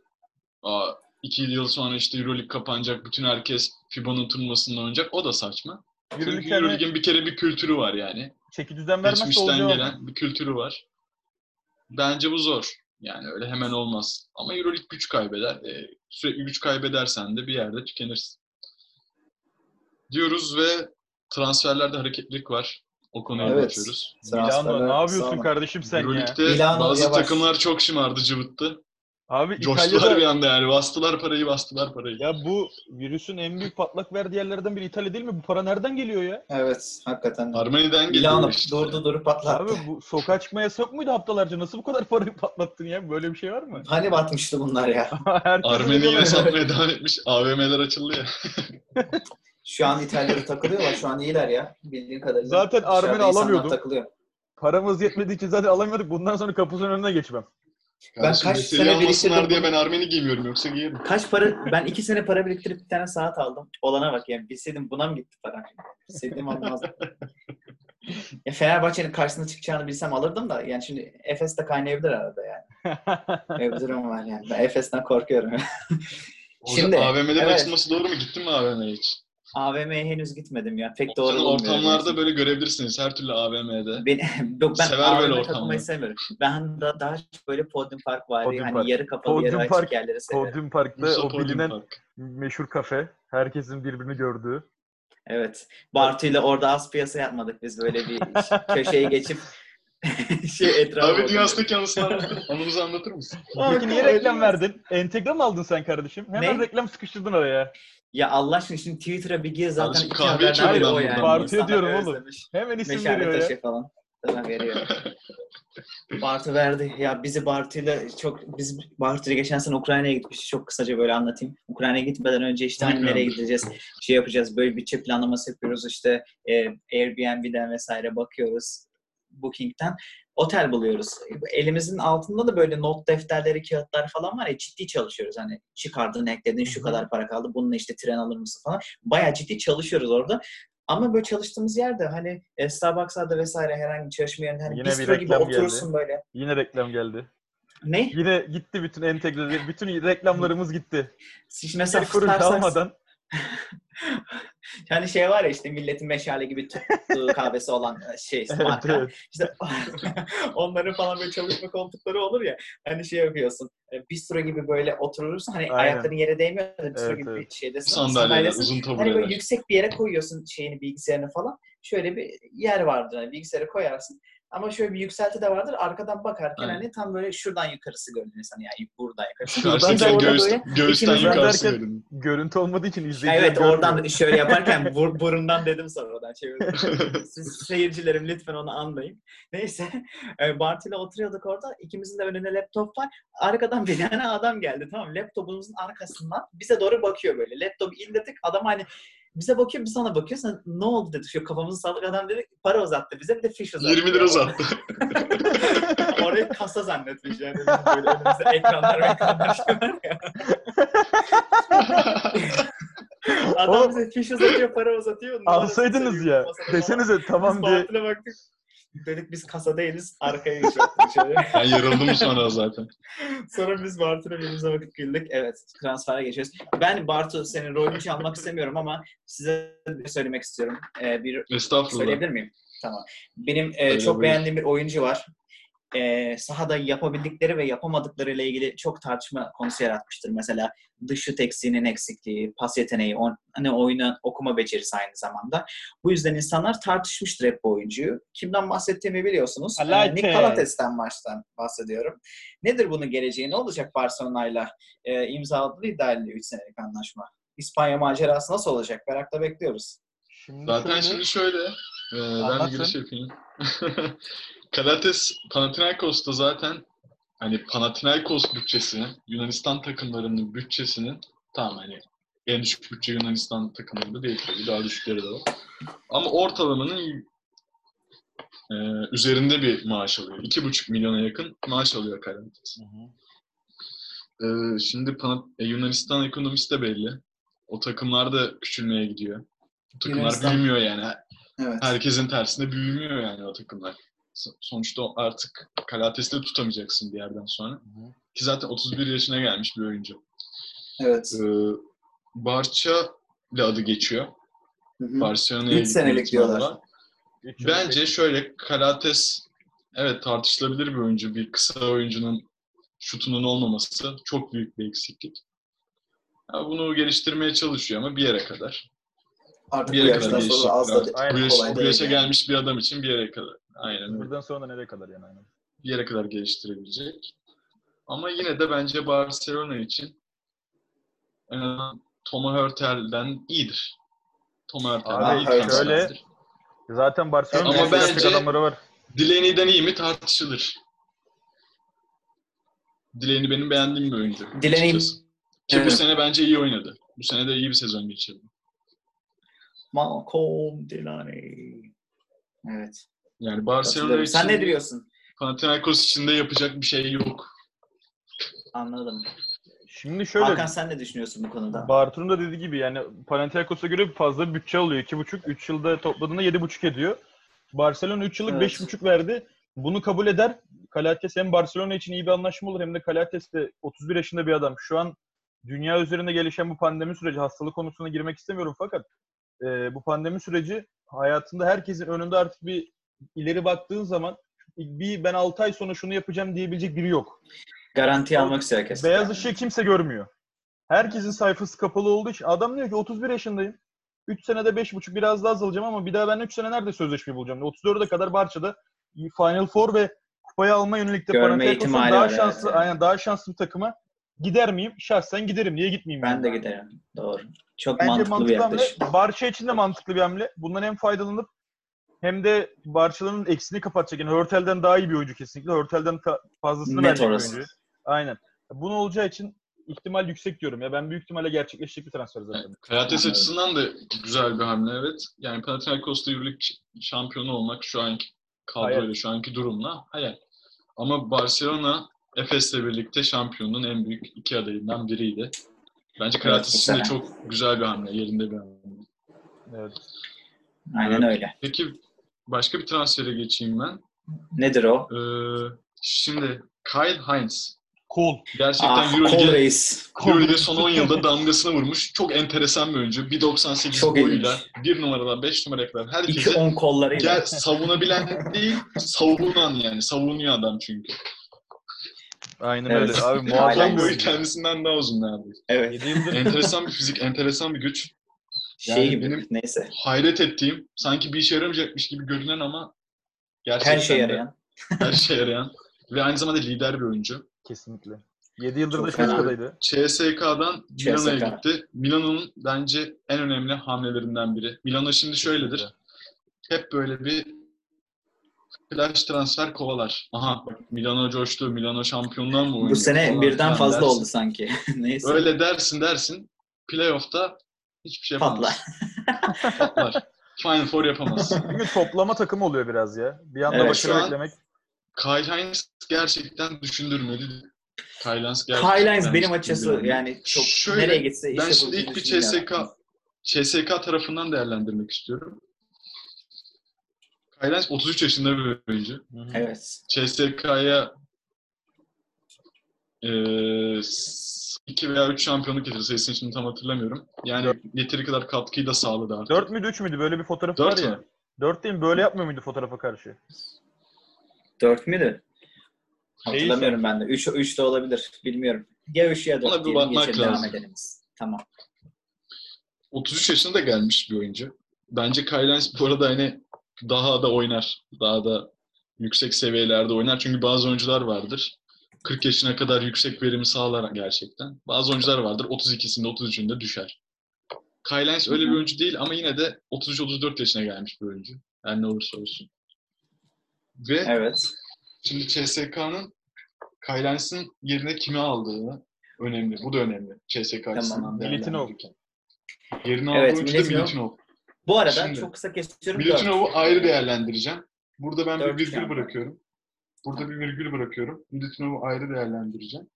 aa, iki yıl sonra işte Euroleague kapanacak. Bütün herkes FIBA'nın turnuvasında oynayacak. O da saçma. Euroleague Euroleague'in bir kere bir kültürü var yani. çeki düzen vermezse Geçmişten olacağı gelen bir kültürü var. Bence bu zor. Yani öyle hemen olmaz. Ama Euroleague güç kaybeder. Ee, sürekli güç kaybedersen de bir yerde tükenirsin. Diyoruz ve transferlerde hareketlilik var. O konuya Evet. geçiyoruz. Milano ne yapıyorsun kardeşim sen ya? Euroleague'de Milano bazı yavaş. takımlar çok şımardı, cıvıttı. Abi Coştular İtalya'da bir anda yani. Bastılar parayı, bastılar parayı. ya bu virüsün en büyük patlak verdiği yerlerden biri İtalya değil mi? Bu para nereden geliyor ya? Evet. Hakikaten. Armani'den geliyor Milano işte. durdu durup patlattı. Abi bu sokağa çıkma yasak mıydı haftalarca? Nasıl bu kadar parayı patlattın ya? Böyle bir şey var mı? Hani batmıştı bunlar ya. Armeni yine satmaya devam etmiş. AVM'ler açıldı ya. Şu an İtalya'da takılıyorlar. Şu an iyiler ya. Bildiğin kadarıyla. Zaten Armeni alamıyordum. takılıyor. Paramız yetmediği için zaten alamıyorduk. Bundan sonra kapısının önüne geçmem. Kardeşim, kaç sene biriktirdim diye ben Armeni giymiyorum yoksa giyerim. Kaç para? Ben iki sene para biriktirip bir tane saat aldım. Olana bak yani. Bilseydim buna mı gitti para? Bilseydim almazdım. ya Fenerbahçe'nin karşısına çıkacağını bilsem alırdım da yani şimdi Efes de kaynayabilir arada yani. Öyle bir durum var yani. Ben Efes'ten korkuyorum. Şimdi, Şimdi, AVM'lerin evet. açılması doğru mu? Gittin mi AVM'ye hiç? AVM'ye henüz gitmedim ya. Pek doğru bulmuyorum. ortamlarda yani. böyle görebilirsiniz her türlü AVM'de. Ben, yok ben Sever AVM böyle takılmayı ortamları. sevmiyorum. Ben da daha çok böyle Podium Park var. Podium hani Park. yarı kapalı yarı Podium açık Park, yerleri severim. Podium Park'ta o Podium bilinen Park. meşhur kafe. Herkesin birbirini gördüğü. Evet. Bartu ile orada az piyasa yapmadık biz böyle bir köşeye geçip şey etrafı. Abi dünyasındaki anısını anımızı anlatır mısın? Peki niye reklam verdin? Entegre mi aldın sen kardeşim? Hemen Ne? reklam sıkıştırdın araya. Ya Allah aşkına şimdi Twitter'a bir gir zaten Kardeşim iki kahve içiyorum ben o buradan. yani. Bartu'ya İnsanlar diyorum oğlum. Hemen isim Meşale veriyor ya. taşı falan. Tamam veriyor. Bartu verdi. Ya bizi Bartu'yla çok biz Bartu'yla geçen sene Ukrayna'ya gitmiştik. Çok kısaca böyle anlatayım. Ukrayna'ya gitmeden önce işte hani nereye gideceğiz, şey yapacağız. Böyle bütçe planlaması yapıyoruz işte e, Airbnb'den vesaire bakıyoruz. Booking'ten otel buluyoruz. Elimizin altında da böyle not defterleri, kağıtlar falan var ya ciddi çalışıyoruz. Hani çıkardın, ekledin, şu kadar para kaldı. Bununla işte tren alır mısın falan. Bayağı ciddi çalışıyoruz orada. Ama böyle çalıştığımız yerde hani e, Starbucks'larda vesaire herhangi bir çalışma yerinde hani Yine bistro gibi oturursun böyle. Yine reklam geldi. Ne? Yine gitti bütün entegre, bütün reklamlarımız gitti. Şimdi mesela Starbucks, almadan. Yani şey var ya işte milletin meşale gibi tuttuğu kahvesi olan şey Evet, marka. evet. İşte onların falan böyle çalışma koltukları olur ya. Hani şey yapıyorsun. e, Bistro gibi böyle oturursun. Hani Aynen. ayakların yere değmiyor. Bistro Evet, gibi evet. bir şeydesin. Sandalyeler, sandalyesin. uzun Hani böyle yüksek bir yere koyuyorsun şeyini bilgisayarını falan. Şöyle bir yer vardır. Hani bilgisayarı koyarsın. Ama şöyle bir yükselti de vardır. Arkadan bakarken Aynen. hani tam böyle şuradan yukarısı görünüyor sana. Yani buradan yukarısı. Ben de orada göğüs, böyle göğüsten yukarısı derken- görün. Görüntü olmadığı için izleyiciler Evet görmüyor. oradan şöyle yaparken bur- burundan dedim sonradan çevirdim. Siz seyircilerim lütfen onu anlayın. Neyse e, Bartu ile oturuyorduk orada. İkimizin de önünde laptop var. Arkadan bir tane adam geldi tamam? Laptopumuzun arkasından bize doğru bakıyor böyle. Laptopu indirdik. Adam hani bize bakıyor biz ona bakıyor. Sen ne oldu dedi. Şu kafamızı salladık adam dedi para uzattı bize bir de fiş uzattı. 20 lira uzattı. Orayı kasa zannetmiş yani. Böyle önümüzde ekranlar ekranlar şey var ya. Adam Oğlum, bize fiş uzatıyor, para uzatıyor. Alsaydınız ya. Desenize tamam Biz diye. Baktık. Dedik biz kasa değiliz. Arkaya geçiyorduk şöyle. Ben yarıldım sonra zaten. Sonra biz Bartu'na birbirimize bakıp güldük. Evet, transfere geçiyoruz. Ben Bartu senin rolünü çalmak istemiyorum ama size bir söylemek istiyorum. Ee, bir Estağfurullah. Söyleyebilir miyim? Tamam. Benim e, çok buyur. beğendiğim bir oyuncu var. E, sahada yapabildikleri ve yapamadıkları ile ilgili çok tartışma konusu yaratmıştır. Mesela dış şut eksiğinin eksikliği, pas yeteneği, on, hani oyunu okuma becerisi aynı zamanda. Bu yüzden insanlar tartışmıştır hep bu oyuncuyu. Kimden bahsettiğimi biliyorsunuz. E, Alate. Nick Galates'ten baştan bahsediyorum. Nedir bunun geleceği? Ne olacak Barcelona'yla? E, imzaladığı iddia ediliyor 3 senelik anlaşma. İspanya macerası nasıl olacak? Merakla bekliyoruz. Şimdi Zaten şöyle- şimdi şöyle, e, ben bir giriş yapayım. Kalates Panathinaikos'ta zaten hani Panathinaikos bütçesini, Yunanistan takımlarının bütçesinin tamam hani en düşük bütçe Yunanistan takımlarında değil tabii daha düşükleri de var. Ama ortalamanın e, üzerinde bir maaş alıyor. 2,5 milyona yakın maaş alıyor hı. Ee, şimdi Pana- e, Yunanistan ekonomisi de belli. O takımlar da küçülmeye gidiyor. O takımlar Yunanistan- büyümüyor yani. Evet. Herkesin tersine büyümüyor yani o takımlar. So- Sonuçta artık Kalates'te tutamayacaksın bir yerden sonra. Hı. Ki zaten 31 yaşına gelmiş bir oyuncu. Evet. Ee, Barça ile adı geçiyor. Hı hı. Barcelona'ya Üç senelik diyorlar. Bence şöyle Kalates evet tartışılabilir bir oyuncu. Bir kısa oyuncunun şutunun olmaması çok büyük bir eksiklik. Ya bunu geliştirmeye çalışıyor ama bir yere kadar. Artık Bir bu yere kadar sonra az da Bu, yaş, kolay bu yaşa yani. gelmiş bir adam için bir yere kadar. Aynen. Buradan sonra nereye kadar yani aynen. Bir yere kadar geliştirebilecek. Ama yine de bence Barcelona için en azından Thomas Hörtel'den iyidir. Thomas Hörtel'den iyi şöyle-. Zaten Barcelona'nın Ama bence- adamları var. Delaney'den iyi mi tartışılır. Delaney benim beğendiğim bir oyuncu. Delaney-. Ki bu Evet. sene bence iyi oynadı. Bu sene de iyi bir sezon geçirdi. Malcolm Delaney. Evet. Yani Barcelona için Sen ne diyorsun? Panathinaikos için de yapacak bir şey yok. Anladım. Şimdi şöyle Hakan sen ne düşünüyorsun bu konuda? Bartu'nun da dediği gibi yani Panathinaikos'a göre fazla bir bütçe alıyor. 2,5 3 yılda topladığında 7,5 ediyor. Barcelona 3 yıllık Evet. 5,5 verdi. Bunu kabul eder. Kalates hem Barcelona için iyi bir anlaşma olur hem de Kalates de 31 yaşında bir adam. Şu an dünya üzerinde gelişen bu pandemi süreci hastalık konusuna girmek istemiyorum fakat e, bu pandemi süreci hayatında herkesin önünde artık bir ileri baktığın zaman bir ben 6 ay sonra şunu yapacağım diyebilecek biri yok. Garanti almak istiyor herkes. Beyaz ışığı kimse görmüyor. Herkesin sayfası kapalı olduğu için adam diyor ki 31 yaşındayım. 3 senede 5,5 biraz daha azalacağım ama bir daha ben 3 sene nerede sözleşme bulacağım? 34'e kadar Barça'da Final Four ve kupayı alma yönelik de Panathinaikos'un daha evet, şanslı, yani. aynen daha şanslı bir takıma gider miyim? Şahsen giderim. Niye gitmeyeyim? Ben yani? de giderim. Doğru. Çok Bence mantıklı, bir mantıklı hamle. yaklaşım. Barça için de mantıklı bir hamle. Bundan hem faydalanıp hem de Barça'nın eksiğini kapatacak. Yani Hörtel'den daha iyi bir oyuncu kesinlikle. Hörtel'den ta- fazlasını Net verecek bir orası. oyuncu. Aynen. Bunu olacağı için ihtimal yüksek diyorum ya. Ben büyük ihtimalle gerçekleşecek bir transfer zaten. Kalates Anladım. açısından da güzel bir hamle evet. Yani Panathinaikos'ta Euroleague şampiyonu olmak şu anki kadroyla, şu anki durumla hayal. Ama Barcelona Efes'le birlikte şampiyonun en büyük iki adayından biriydi. Bence Kalates bu için de sene. çok güzel bir hamle, yerinde bir hamle. Evet. Aynen Evet. öyle. Peki başka bir transfere geçeyim ben. Nedir o? Ee, şimdi Kyle Hines. Kol. Gerçekten Ah, kol Euroleague, reis. Euroleague son 10 yılda damgasını vurmuş. Çok enteresan bir oyuncu. 1.98 Çok boyuyla, ilginç. 1 numaradan 5 numaraya kadar herkese on kollarıyla. gel, savunabilen değil, savunan yani. Savunuyor adam çünkü. Aynen Evet. öyle. Abi muazzam bir Boyu oyuncu. kendisinden daha uzun neredeyse. Evet. 7 yıldır Enteresan bir fizik, enteresan bir güç. Şey Yani gibi. benim- Neyse. Hayret ettiğim, sanki bir işe yaramayacakmış gibi görünen ama gerçekten Her şey de yarayan. Her şeye yarayan. Ve aynı zamanda lider bir oyuncu. kesinlikle. 7 yıldır Çok da. Şaşka'daydı. CSK'dan Milano'ya CSKA. gitti. Milano'nun bence en önemli hamlelerinden biri. Milano şimdi şöyledir. Hep böyle bir flash transfer kovalar. Aha bak Milano coştu, Milano şampiyonluğu mu oynuyor? Bu sene falan birden fazla dersin. oldu sanki. Neyse. Öyle dersin dersin. Playoff'ta hiçbir şey yapamaz. Patlar. Final Four yapamaz. Çünkü toplama takım oluyor biraz ya. Bir anda Evet, başarı beklemek. Kyle Hines gerçekten düşündürmedi. Kyle Hines gerçekten Highlines benim açısı yani çok Şöyle, nereye gitse iş Ben şimdi yapabileceğini ilk bir. CSK CSK tarafından değerlendirmek istiyorum. Hines 33 yaşında bir oyuncu. Evet. CSK'ya eee 2 veya 3 şampiyonluk getirdi sayısını şimdi tam hatırlamıyorum. Yani yeteri kadar katkıyı da sağladı artık. 4 müydü 3 müydü? Böyle bir fotoğraf var ya. mü? 4 değil mi? Böyle yapmıyor muydu fotoğrafa karşı? Dört müydü? Değilse- Hatırlamıyorum ben de. Üç, üç de olabilir. Bilmiyorum. Ya üç ya Ona dört bir diyelim. bakmak Geçelim devam lazım. edelim biz. Tamam. 33 yaşında da gelmiş bir oyuncu. Bence Kyle Hines bu arada hani daha da oynar. Daha da yüksek seviyelerde oynar. Çünkü bazı oyuncular vardır. 40 yaşına kadar yüksek verimi sağlar gerçekten. Bazı oyuncular vardır 32'sinde 33'ünde düşer. Kyle Hines öyle bir oyuncu değil ama yine de 33-34 yaşına gelmiş bir oyuncu. Her ne olursa olsun. Ve Evet. Şimdi CSK'nın Kyle Hines'in yerine kimi aldığını önemli. Bu da önemli. CSK açısından Militinov. değerlendirirken. Yerine Evet, aldığı oyuncu da Militinov. Bu arada Şimdi, çok kısa kesiyorum. Dört. Militinov'u ayrı değerlendireceğim. Burada ben Dört bir virgül bırakıyorum. Burada bir virgül bırakıyorum. Militinov'u ayrı değerlendireceğim.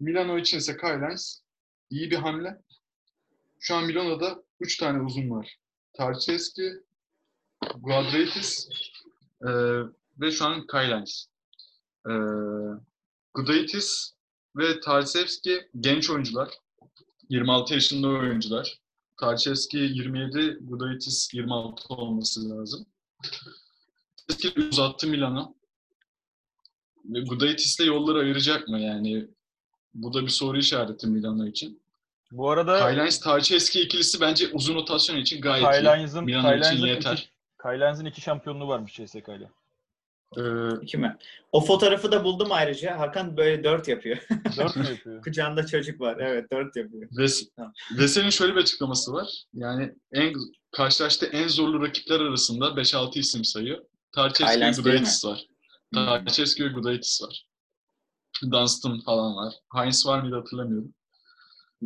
Milano için ise Kyle Hines iyi bir hamle. Şu an Milano'da 3 tane uzun var. Tarçeski, Guadraitis e, ve şu an Kyle Hines. E, Gudaitis ve Tarçevski genç oyuncular. 26 yaşında oyuncular. Tarçevski 27, Gudaitis 26 olması lazım. Tarçevski uzattı Milan'a. Gudaitis'le yolları ayıracak mı yani? Bu da bir soru işareti Milano için. Bu arada Hines, Tarçevski ikilisi bence uzun rotasyon için gayet iyi. Kyle Hines'ın Milano Kyle için yeter. iki, Kyle Hines'ın iki şampiyonluğu varmış CSK ile. Ee, İki mi? O fotoğrafı da buldum ayrıca. Hakan böyle dört yapıyor. 4 mü yapıyor? Kucağında çocuk var. Evet dört yapıyor. Ves Tamam. Vesel'in şöyle bir açıklaması var. Yani en karşılaştığı en zorlu rakipler arasında 5-6 isim sayıyor. Tarçevski ve Gudaitis var. Hmm. Tarçevski ve Gudaitis var. Dunstan falan var. Heinz var mıydı hatırlamıyorum.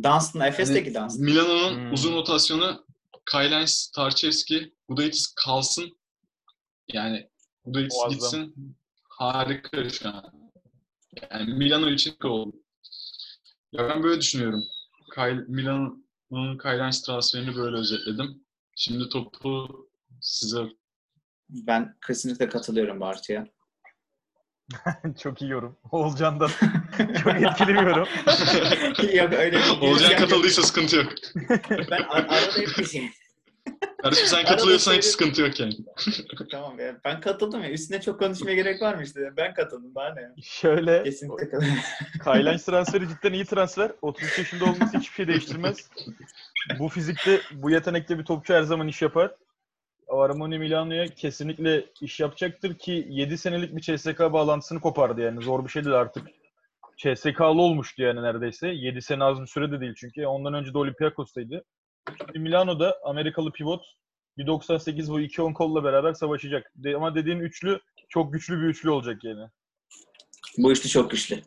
Dunstan, Efes'teki Yani Dunstan. Milano'nun Hmm. uzun rotasyonu Kyle Hines, Tarçevski, Gudaitis kalsın. Yani Gudaitis Muazzam. gitsin. Harika şu an. Yani Milano için oldu. Ya ben böyle düşünüyorum. Kyle, Milano'nun Kyle Hines transferini böyle özetledim. Şimdi topu size Ben kesinlikle katılıyorum Bartu'ya. Çok iyi yorum. Oğulcan'dan çok etkili bir yorum. yok öyle bir Olcan katıldıysa sıkıntı yok. Ben ar- arada hep bir şey. Kardeşim sen katılıyorsan hiç söyle- sıkıntı yok yani. tamam ya. Ben katıldım ya. Üstüne çok konuşmaya gerek var mı işte? Ben katıldım. Daha ne? Şöyle Kesinlikle katıldım. Hines transferi cidden iyi transfer. 33 yaşında olması hiçbir şey değiştirmez. Bu fizikte, bu yetenekte bir topçu her zaman iş yapar. Armani Milano'ya kesinlikle iş yapacaktır ki 7 senelik bir CSK bağlantısını kopardı yani. Zor bir şey değil artık. CSK'lı olmuştu yani neredeyse. 7 sene az bir süre de değil çünkü. Ondan önce de Olympiakos'taydı. Şimdi Milano'da Amerikalı pivot 1.98 bu 2 on kolla beraber savaşacak. De- ama dediğin üçlü çok güçlü bir üçlü olacak yani. Bu üçlü çok güçlü.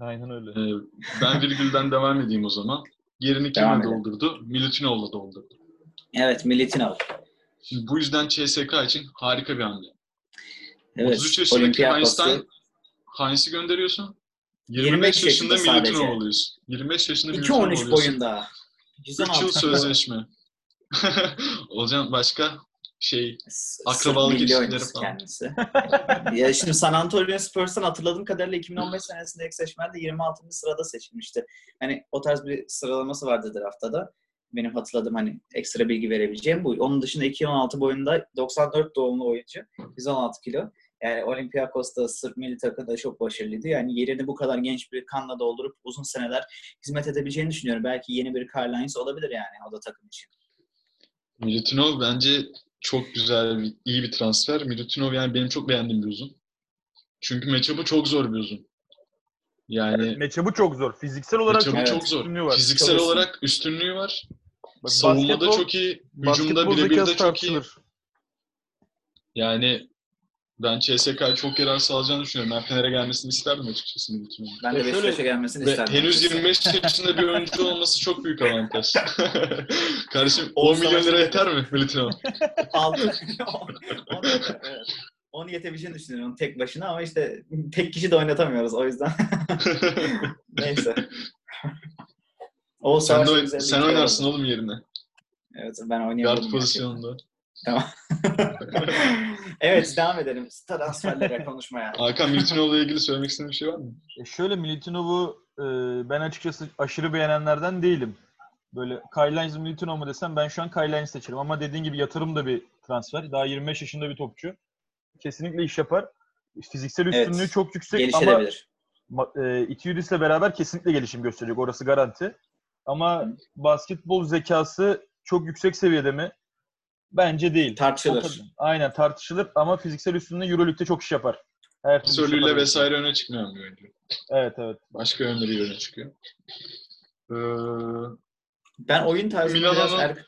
Aynen öyle. Ee, ben virgülden devam edeyim o zaman. Yerini kimle doldurdu? Milutinov'la doldurdu. Evet Militinov. Şimdi bu yüzden CSK için harika bir hamle. Evet. 33 yaşındaki Heinz'den Heinz'i gönderiyorsun. 25, 25 yaşında yaşında sadece. Militinov oluyorsun. 25 yaşında Militinov 2-13 oluyorsun. Boyunda. 3 yıl sözleşme. Olcan başka? şey Akrabalık ilişkileri falan. kendisi. ya şimdi San Antonio Spurs'tan hatırladığım kadarıyla 2015 senesinde eşleşmede 26. sırada seçilmişti. Hani o tarz bir sıralaması vardı draftta. Benim hatırladığım hani ekstra bilgi verebileceğim bu. Onun dışında 2.16 boyunda 94 doğumlu oyuncu. 116 kilo. Yani Olympiakos'ta Sırp milli takımda çok başarılıydı. Yani yerini bu kadar genç bir kanla doldurup uzun seneler hizmet edebileceğini düşünüyorum. Belki yeni bir Carl olabilir yani o da takım için. Milutinov bence çok güzel, bir, iyi bir transfer. Milutinov yani benim çok beğendiğim bir uzun. Çünkü matchup'ı çok zor bir uzun. Yani Matchup'ı çok zor. Fiziksel olarak çok Evet. çok zor. üstünlüğü var. Fiziksel üstün. olarak üstünlüğü var. Bak, Savunmada basketbol- çok iyi, hücumda birebir de çok iyi. Yani ben CSK'ya çok yarar sağlayacağını düşünüyorum. Ben Fener'e gelmesini isterdim açıkçası. Ben de Beşiktaş'a gelmesini Ve isterdim. henüz açıkçası. 25 yaşında bir oyuncu olması çok büyük avantaj. Kardeşim On 10 milyon lira yeter mi on, evet. Onu yetebileceğini düşünüyorum tek başına ama işte tek kişi de oynatamıyoruz o yüzden. Neyse. O sen de, sen oynarsın oğlum yerine. Evet ben oynayamadım. Guard pozisyonunda. Tamam. evet devam edelim. Transferlere konuşmaya. Hakan Milutinov'la ilgili söylemek istediğin bir şey var mı? E şöyle Milutinov'u e, ben açıkçası aşırı beğenenlerden değilim. Böyle Kyle Lines mi Milutinov mu desem ben şu an Kyle Lines seçerim. Ama dediğin gibi yatırım da bir transfer. Daha 25 yaşında bir topçu. Kesinlikle iş yapar. Fiziksel Evet. üstünlüğü çok yüksek ama e, Itiudis'le beraber kesinlikle gelişim gösterecek. Orası garanti. Ama Hı. basketbol zekası çok yüksek seviyede mi? Bence değil. Tartışılır. Kadar. Aynen tartışılır ama fiziksel üstünlüğü Euroleague'de çok iş yapar. Her yapar. vesaire öne çıkmayan bir oyuncu. Evet evet. Başka yönleri öne çıkıyor. Ee, Ben oyun tarzını Milano'nun- biraz Er-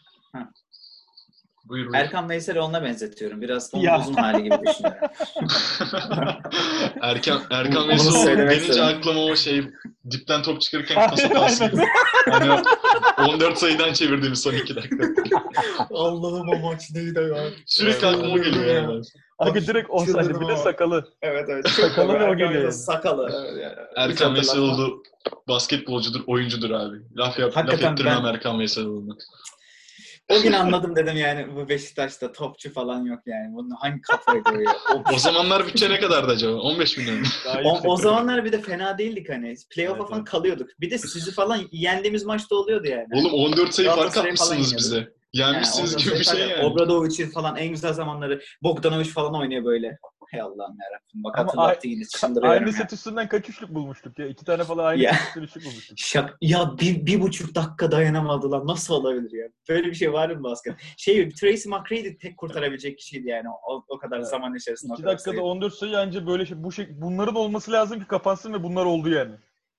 buyur buyur. Erkan Veysel'i onunla benzetiyorum. Biraz onun uzun hali gibi düşünüyorum. Erkan, Erkan Veysel istedim. aklıma o şey dipten top çıkarırken pas hatası gibi. Hani o 14 sayıdan çevirdiğimiz son 2 dakika. Allah'ım o maç neydi ya? Sürekli aklıma geliyor yani. Aga direkt 10 saniye. Bir de sakalı. Evet evet. Sakalı ve o geliyor. Sakalı. Evet, yani. Erkan. Veyseloğlu basketbolcudur, oyuncudur abi. Laf, yap, laf ettirmem ben- Erkan Veyseloğlu'na. O gün anladım dedim yani bu Beşiktaş'ta topçu falan yok yani. Bunu hangi kafaya koyuyor? O, O zamanlar bütçe ne kadardı acaba? 15 milyon. mu? O, o zamanlar bir de fena değildik hani. Playoff'a Evet, falan evet. kalıyorduk. Bir de sizi falan yendiğimiz maçta oluyordu yani. Oğlum 14 sayı fark atmışsınız bize. Yenmişsiniz Yani gibi bir şey yani. Obradovic'in falan en güzel zamanları. Bogdanovic falan oynuyor böyle. Hey Allah'ım yarabbim. Bak hatırlattı yine çıldırıyorum Aynı set üstünden kaç üçlük bulmuştuk ya? İki tane falan aynı Ya. set üstünden üçlük bulmuştuk. Şak ya bir, bir buçuk dakika dayanamadılar. Nasıl olabilir ya? Böyle bir şey var mı basket? Şey Tracy McGrady tek kurtarabilecek kişiydi yani o, o kadar Evet. zaman içerisinde. İki dakikada sayı. 14 sayı anca böyle şey, bu şey, bunların olması lazım ki kapansın ve bunlar oldu yani.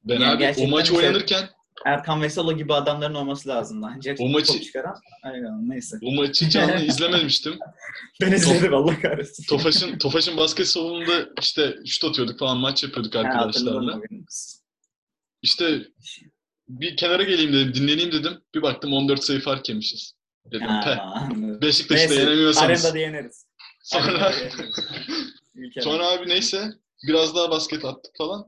Ben Yani abi o işte- oynanırken Erkan Vesalo gibi adamların olması lazım. Ancak O maçı- çıkaran. Aynen neyse. o maçı canlı izlememiştim. Ben izledim Allah kahretsin. Tofaş'ın Tofaş'ın basket salonunda işte şut atıyorduk falan maç yapıyorduk Ha, arkadaşlarla. bugün. İşte bir kenara geleyim dedim, dinleneyim dedim. Bir baktım 14 sayı fark yemişiz. Dedim. Ha, neyse, yenemiyorsanız. Arenada yeneriz. Sonra, sonra abi neyse biraz daha basket attık falan.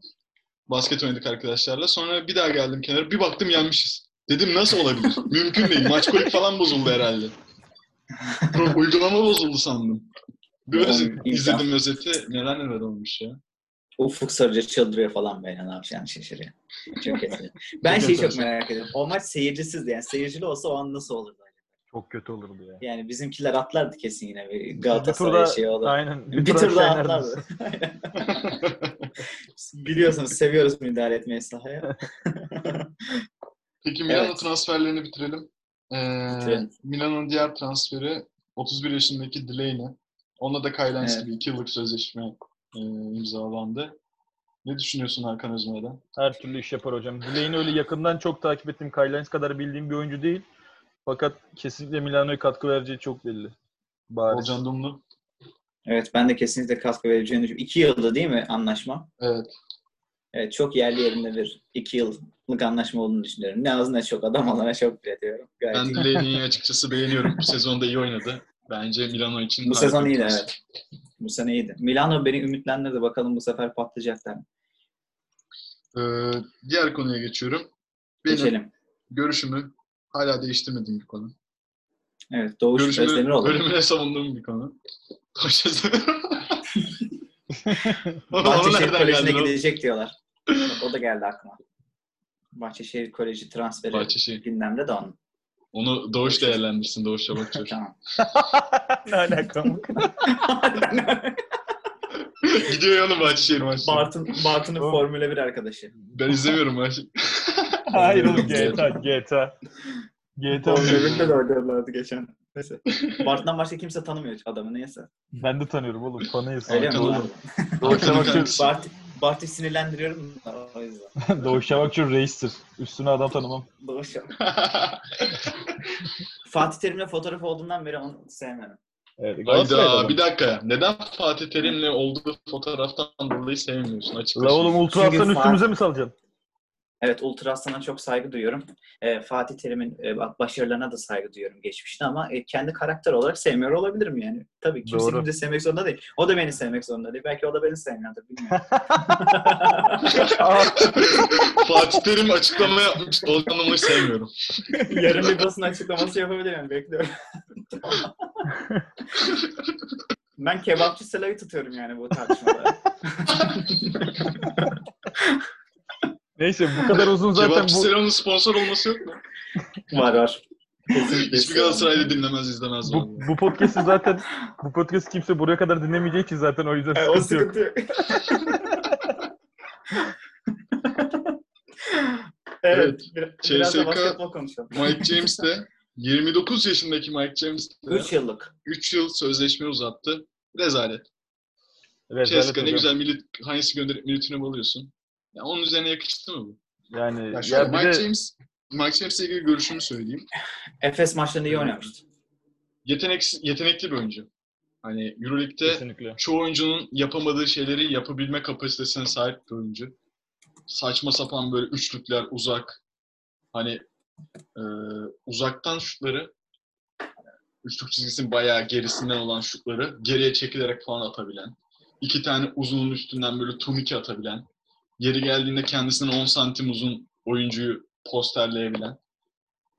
Basket oynadık arkadaşlarla. Sonra bir daha geldim kenara. Bir baktım yenmişiz. Dedim nasıl olabilir? Mümkün değil. Maç kolik falan bozuldu herhalde. Uygulama bozuldu sandım. Böyle izledim özeti. Neler neler olmuş ya. Ufuk Sarıca çıldırıyor falan böyle ne yapacağını şaşırıyor. Çok kötü. Ben şeyi çok merak ediyorum. O maç seyircisizdi yani. Seyircili olsa o an nasıl olurdu? Çok kötü olurdu ya. Yani bizimkiler atlardı kesin yine bir Bir Galatasaray turda şey olur. aynen. Bir, tur tur daha atlardı. Biliyorsunuz seviyoruz müdahale etmeyi sahaya. Peki Milano Evet. transferlerini bitirelim. Ee, Bitirelim. Milano'nun diğer transferi 31 yaşındaki Delaney. Onunla da Lance Evet. gibi 2 yıllık sözleşme e, imzalandı. Ne düşünüyorsun Hakan Özmer'den? Her türlü iş yapar hocam. Delaney öyle yakından çok takip ettiğim, Lines kadar bildiğim bir oyuncu değil. Fakat kesinlikle Milano'ya katkı vereceği çok belli. Bariz. Olcan Dumlu. Evet ben de kesinlikle katkı vereceğini düşünüyorum. İki yılda değil mi anlaşma? Evet. Evet çok yerli yerinde bir iki yıllık anlaşma olduğunu düşünüyorum. Ne az ne çok adam olana çok bile diyorum. Gayet Ben iyi. Delaney'i açıkçası beğeniyorum. Bu sezonda iyi oynadı. Bence Milano için Bu sezon iyiydi evet. Bu sene iyiydi. Milano beni ümitlendirdi. Bakalım bu sefer patlayacaklar mı? Ee, diğer konuya geçiyorum. Benim Geçelim. görüşümü hala değiştirmediğim bir konu. Evet Doğuş Görüşümü, Özdemiroğlu. bölümüne savunduğum bir konu. Doğuş Özdemiroğlu. Bahçeşehir Koleji'ne gidecek diyorlar. o da geldi aklıma. Bahçeşehir Koleji transferi Bahçeşehir. gündemde de onun. Onu Doğuş değerlendirsin. Doğuş Çabakçı. tamam. ne alaka? Gidiyor ya oğlum Bahçeşehir maçları. Bartın, Bartın'ın. Formula 1 arkadaşı. Ben izlemiyorum maçı. Hayır oğlum GTA, GTA. GTA. 1'de de oynadılardı geçen. Neyse. Bartın'dan başka kimse tanımıyor adamı neyse. Ben de tanıyorum oğlum. Fanıyız. Öyle mi? Çabakçı, kankisi. Bart, Bart'ı sinirlendiriyorum da o yüzden. Doğuş Çabakçı reistir. Üstüne adam tanımam. Doğuş Fatih Terim'le fotoğraf olduğundan beri onu sevmiyorum. Evet, Hayda bir dakika. Neden Fatih Terim'le olduğu fotoğraftan dolayı sevmiyorsun açıkçası? La oğlum Ultra Çünkü Aslan Fa- üstümüze mi salacaksın? Evet Ultra Aslan'a çok saygı duyuyorum. Ee, Fatih Terim'in e, başarılarına da saygı duyuyorum geçmişte ama e, kendi karakter olarak sevmiyor olabilirim yani. Tabii kimse Doğru. kimse sevmek zorunda değil. O da beni sevmek zorunda değil. Belki o da beni sevmiyordur bilmiyorum. Fatih Terim açıklama yapmış. Volkan'ı sevmiyorum. Yarın bir basın açıklaması yapabilirim. Bekliyorum. ben kebapçı Sela'yı tutuyorum yani bu tartışmada. Neyse bu kadar uzun zaten Kebapçı bu... Selam'ın sponsor olması yok mu? var var. Kesinlikle. Hiçbir Galatasaraylı dinlemez izlemez. Bu, bu podcast'i zaten bu podcast kimse buraya kadar dinlemeyeceği için zaten o yüzden E, o sıkıntı sıkıntı yok. evet. bir- biraz da CSK basketbol konuşalım. Mike James de 29 yaşındaki Mike James de 3 yıllık. 3 yıl sözleşme uzattı. Rezalet. Rezalet CSKA ne güzel milli, Heinz'i gönderip milletini alıyorsun. Ya onun üzerine yakıştı mı bu? Yani Ya şöyle, ya bir Mike de James Mike James'le ilgili görüşümü söyleyeyim. Efes maçlarında iyi oynamıştı. Yetenek, yetenekli bir oyuncu. Hani Euroleague'de kesinlikle. çoğu oyuncunun yapamadığı şeyleri yapabilme kapasitesine sahip bir oyuncu. Saçma sapan böyle üçlükler, uzak. Hani e, uzaktan şutları üçlük çizgisinin bayağı gerisinden olan şutları geriye çekilerek falan atabilen. iki tane uzunun üstünden böyle turnike atabilen. Yeri geldiğinde kendisinden 10 santim uzun oyuncuyu posterleyebilen.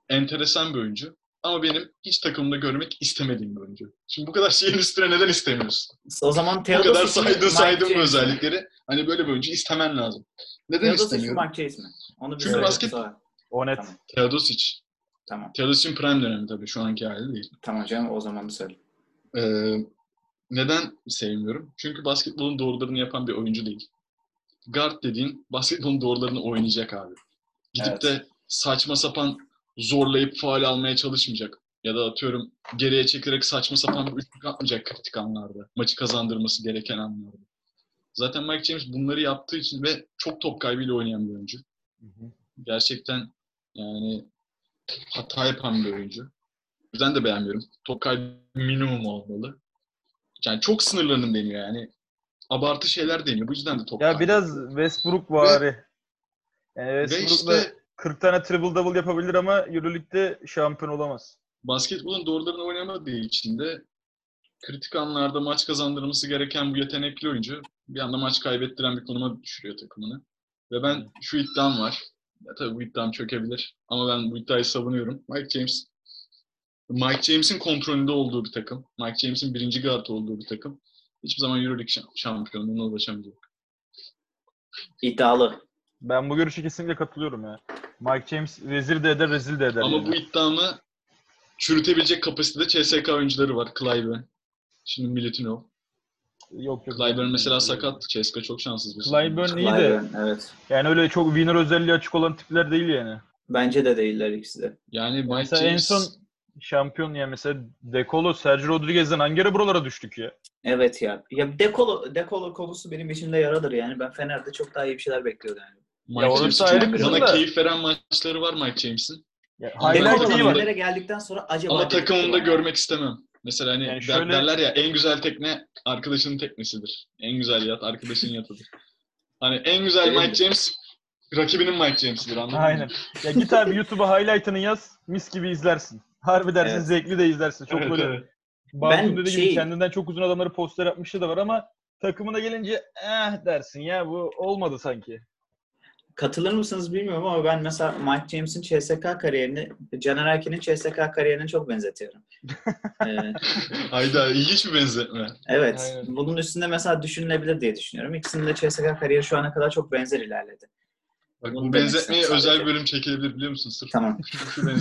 Enteresan bir oyuncu. Ama benim hiç takımda görmek istemediğim bir oyuncu. Şimdi bu kadar şeyin üstüne neden istemiyorsun? O zaman Bu Theodosic kadar saydın saydın bu özellikleri. Hani böyle bir oyuncu istemen lazım. Neden Theodosic mi, istemiyorum? Chase mi? Onu Çünkü basket- Sonra. O net. Tamam. Teodosic. Tamam. Teodosic'in prime dönemi tabii şu anki hali değil. Tamam canım o zaman söyle. Ee, neden sevmiyorum? Çünkü basketbolun doğrularını yapan bir oyuncu değil. Guard dediğin basketbolun doğrularını oynayacak abi. Gidip Evet. de saçma sapan zorlayıp faal almaya çalışmayacak. Ya da atıyorum geriye çekerek saçma sapan bir üçlük atmayacak kritik anlarda. Maçı kazandırması gereken anlarda. Zaten Mike James bunları yaptığı için ve çok top kaybıyla oynayan bir oyuncu. Gerçekten yani hata yapan bir oyuncu. Yüzden de beğenmiyorum. Top kaybı minimum olmalı. Yani çok sınırlarını deniyor yani. Abartı şeyler deniyor. Bu yüzden de top Ya kaybı. biraz Westbrook. Yani Ve Westbrook da işte 40 tane triple double yapabilir ama Euroleague'de şampiyon olamaz. basketbolun doğrularını oynamadığı için de kritik anlarda maç kazandırması gereken bu yetenekli oyuncu bir anda maç kaybettiren bir konuma düşürüyor takımını. Ve ben şu iddiam var. Ya tabii bu iddiam çökebilir. Ama ben bu iddiayı savunuyorum. Mike James Mike James'in kontrolünde olduğu bir takım. Mike James'in birinci guard olduğu bir takım. Hiçbir zaman Euroleague şam- şampiyonluğuna ulaşamayacak. İddialı. Ben bu görüşe kesinlikle katılıyorum ya. Mike James rezil de eder, rezil de eder. Ama yani. bu iddiamı çürütebilecek kapasitede CSK oyuncuları var. Clyburn. Şimdi Milutinov. Yok yok. Clyburn mesela sakat. CSK çok şanssız bir Clyburn iyi de Clyburn, Evet. yani öyle çok winner özelliği açık olan tipler değil yani. Bence de değiller ikisi de. Yani Mike Mesela en James son şampiyon ya mesela Decolo, Sergio Rodriguez'den hangi ara buralara düştük ya? Evet ya. Ya dekolo, dekolo konusu benim içimde yaradır yani. Ben Fener'de çok daha iyi bir şeyler bekliyordum yani. Mike Ya orası ayrı bana da- keyif veren maçları var Mike James'in. highlight Dekolo iyi var. Fener'e geldikten sonra acaba Ama takımımda görmek istemem. Mesela hani Yani der- şöyle- derler ya en güzel tekne arkadaşının teknesidir. En güzel yat arkadaşının yatıdır. Hani en güzel Mike James rakibinin Mike James'idir anladın Aynen. mı? Ya git abi YouTube'a highlight'ını yaz, mis gibi izlersin. Harbi dersin, Evet. zevkli de izlersin. Çok Evet, böyle evet. Bartu'nun Ben dediği şey- gibi kendinden çok uzun adamları poster yapmışlığı da var ama takımına gelince eh dersin ya bu olmadı sanki. katılır mısınız bilmiyorum ama ben mesela Mike James'in CSK kariyerini Caner Erkin'in CSK kariyerine çok benzetiyorum. Ee, Hayda ilginç bir benzetme. evet. Aynen. Bunun üstünde mesela düşünülebilir diye düşünüyorum. İkisinin de CSK kariyeri şu ana kadar çok benzer ilerledi. Bak bu benzetmeye özel sadece. bir bölüm çekilebilir biliyor musun? Sırf Tamam. şu bir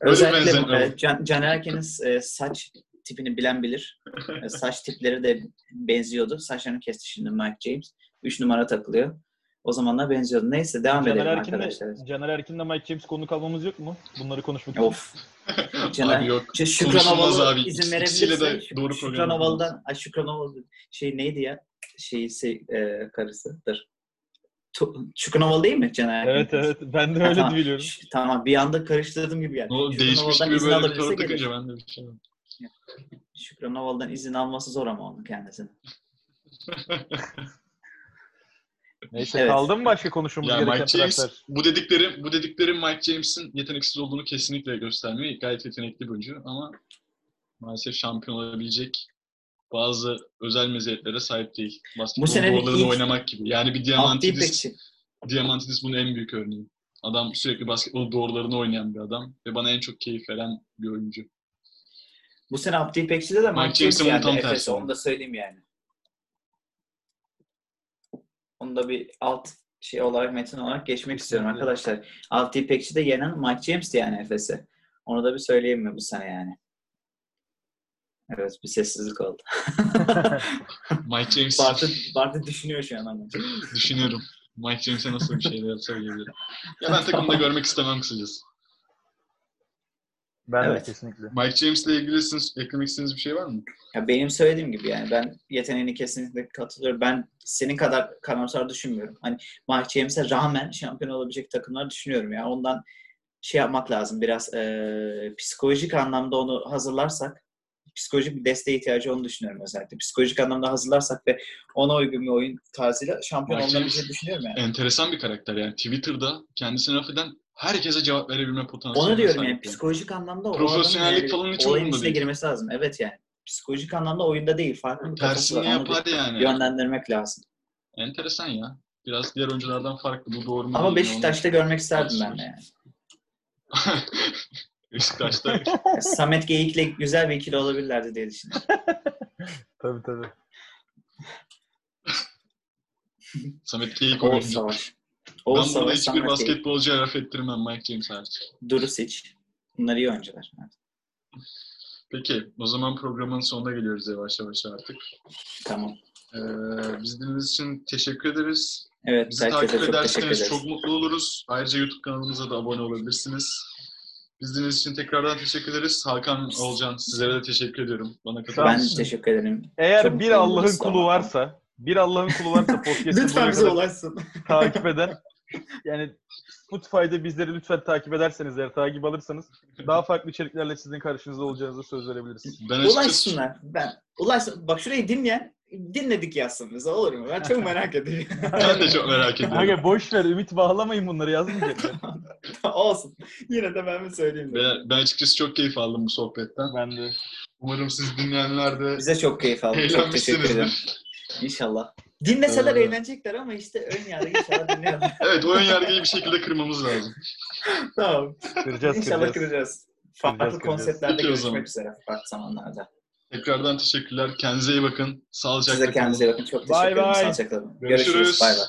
Özellikle benzetme e. Can, Caner Erkin'in e, saç tipini bilen bilir. E, saç tipleri de benziyordu. Saçlarını kesti şimdi Mike James. 3 numara takılıyor. O zamanlar benziyordu. Neyse devam Caner edelim Erkin'le, arkadaşlar. Caner Erkin'le Mike James konuk almamız yok mu? Bunları konuşmak için. Of. Caner, Abi yok. Şey, Şükran Havalı abi. izin İkisiyle de verebilirse doğru Şükran ay Şükran Havalı şey neydi ya? Şeysi e, karısıdır. Tu- Şükran Havalı değil mi Caner? Evet evet. Ben de öyle tamam. biliyorum. Tamam bir anda karıştırdığım gibi yani. O değişmiş gibi izin böyle bir gelir. takınca ben de bir şey. Şükran Havalı'dan izin alması zor ama onun kendisinin. Neyse Evet. kaldı mı başka konuşmamız Ya gereken Mike James transfer? bu dedikleri bu dedikleri Mike James'in yeteneksiz olduğunu kesinlikle göstermiyor. Gayet yetenekli bir oyuncu ama maalesef şampiyon olabilecek bazı özel meziyetlere sahip değil. Basketbol doğrularını oynamak gibi. Yani bir Diamantidis, İpekçi. Diamantidis bunun en büyük örneği. Adam sürekli basketbol doğrularını oynayan bir adam ve bana en çok keyif veren bir oyuncu. Bu sene Abdi İpekçi'de de Mike James'in yani tam tersi. onu da söyleyeyim yani. Onu da bir alt şey olarak metin olarak geçmek istiyorum arkadaşlar. Abdi İpekçi'de yenen Mike James'ti yani Efes'e. Onu da bir söyleyeyim mi bu sene yani. Evet bir sessizlik oldu. Mike James Bartu, Bartu düşünüyor şu an ama. düşünüyorum. Mike James'e nasıl bir şeyler söyleyebilirim. Ya ben takımda görmek istemem kısacası. Ben de Evet. kesinlikle. Mike James'le ilgili sizin eklemek istediğiniz bir şey var mı? Ya benim söylediğim gibi yani ben yeteneğini kesinlikle katılıyorum. Ben senin kadar karamsar düşünmüyorum. Hani Mike James'e rağmen şampiyon olabilecek takımlar düşünüyorum ya. Ondan şey yapmak lazım biraz eee, psikolojik anlamda onu hazırlarsak psikolojik bir desteğe ihtiyacı olduğunu düşünüyorum özellikle. Psikolojik anlamda hazırlarsak ve ona uygun bir oyun tarzıyla şampiyon Mike olabileceğini düşünüyorum yani. Enteresan bir karakter yani. Twitter'da kendisine laf eden herkese cevap verebilme potansiyeline Onu diyorum sahip yani psikolojik anlamda Profesyonellik falan hiç olayın içine değil. girmesi lazım. Evet yani. Psikolojik anlamda oyunda değil. Farklı bir. Tersini yapar yani. yönlendirmek lazım. Enteresan ya. Biraz diğer oyunculardan farklı. Bu doğru mu? Ama? Beşiktaş'ta görmek isterdim ben de yani. Beşiktaş'ta Samet Geyik'le güzel bir ikili olabilirlerdi diye düşünüyorum. Tabii tabii. Samet Keyik Oğuz oyuncu. Savaş. Ben Oğuz burada Savaş, hiçbir Samet Geyik, basketbolcuya laf ettirmem Mike James hariç. Durusic. Bunlar iyi oyuncular. Peki o zaman programın sonuna geliyoruz yavaş yavaş artık. Tamam. Ee, bizi dinlediğiniz için teşekkür ederiz. Evet, Bizi herkese takip çok teşekkür ederseniz ederiz. çok mutlu oluruz. Ayrıca YouTube kanalımıza da abone olabilirsiniz. Biz dinlediğiniz için tekrardan teşekkür ederiz. Hakan, Olcan sizlere de teşekkür ediyorum. Bana Ben katıldığınız için. teşekkür ederim. Eğer Çok bir mutlu Allah'ın oluruz kulu ama. varsa, bir Allah'ın kulu varsa podcast'ı Lütfen buraya bize kadar ulaşsın. takip eden, yani Spotify'da bizleri lütfen takip ederseniz, eğer takip alırsanız daha farklı içeriklerle sizin karşınızda olacağınıza söz verebiliriz. Ben açıkçası Ulaşsınlar. Ben ulaşsın. Bak şurayı dinleyen dinledik yazsın bize olur mu? Ben çok merak ediyorum. ben de çok merak ediyorum. Aga boş ver, ümit bağlamayın bunları yazmayacaklar. Olsun. Yine de ben mi söyleyeyim? Ben, ben açıkçası çok keyif aldım bu sohbetten. ben de. Umarım siz dinleyenler de Bize çok keyif aldık. Çok teşekkür ederim. İnşallah. Dinleseler Ee, eğlenecekler ama işte ön yargı inşallah dinliyorlar. Evet, o ön yargıyı bir şekilde kırmamız lazım. tamam. Kıracağız, İnşallah kıracağız. kıracağız. Farklı Kıracağız, konseptlerde Peki görüşmek üzere farklı zamanlarda. Tekrardan teşekkürler. Kendinize iyi bakın. Sağlıcakla Size kalın. kendinize iyi bakın. Çok teşekkür Bye ederim. bye. Sağlıcakla kalın. Görüşürüz. Görüşürüz. Bay bay.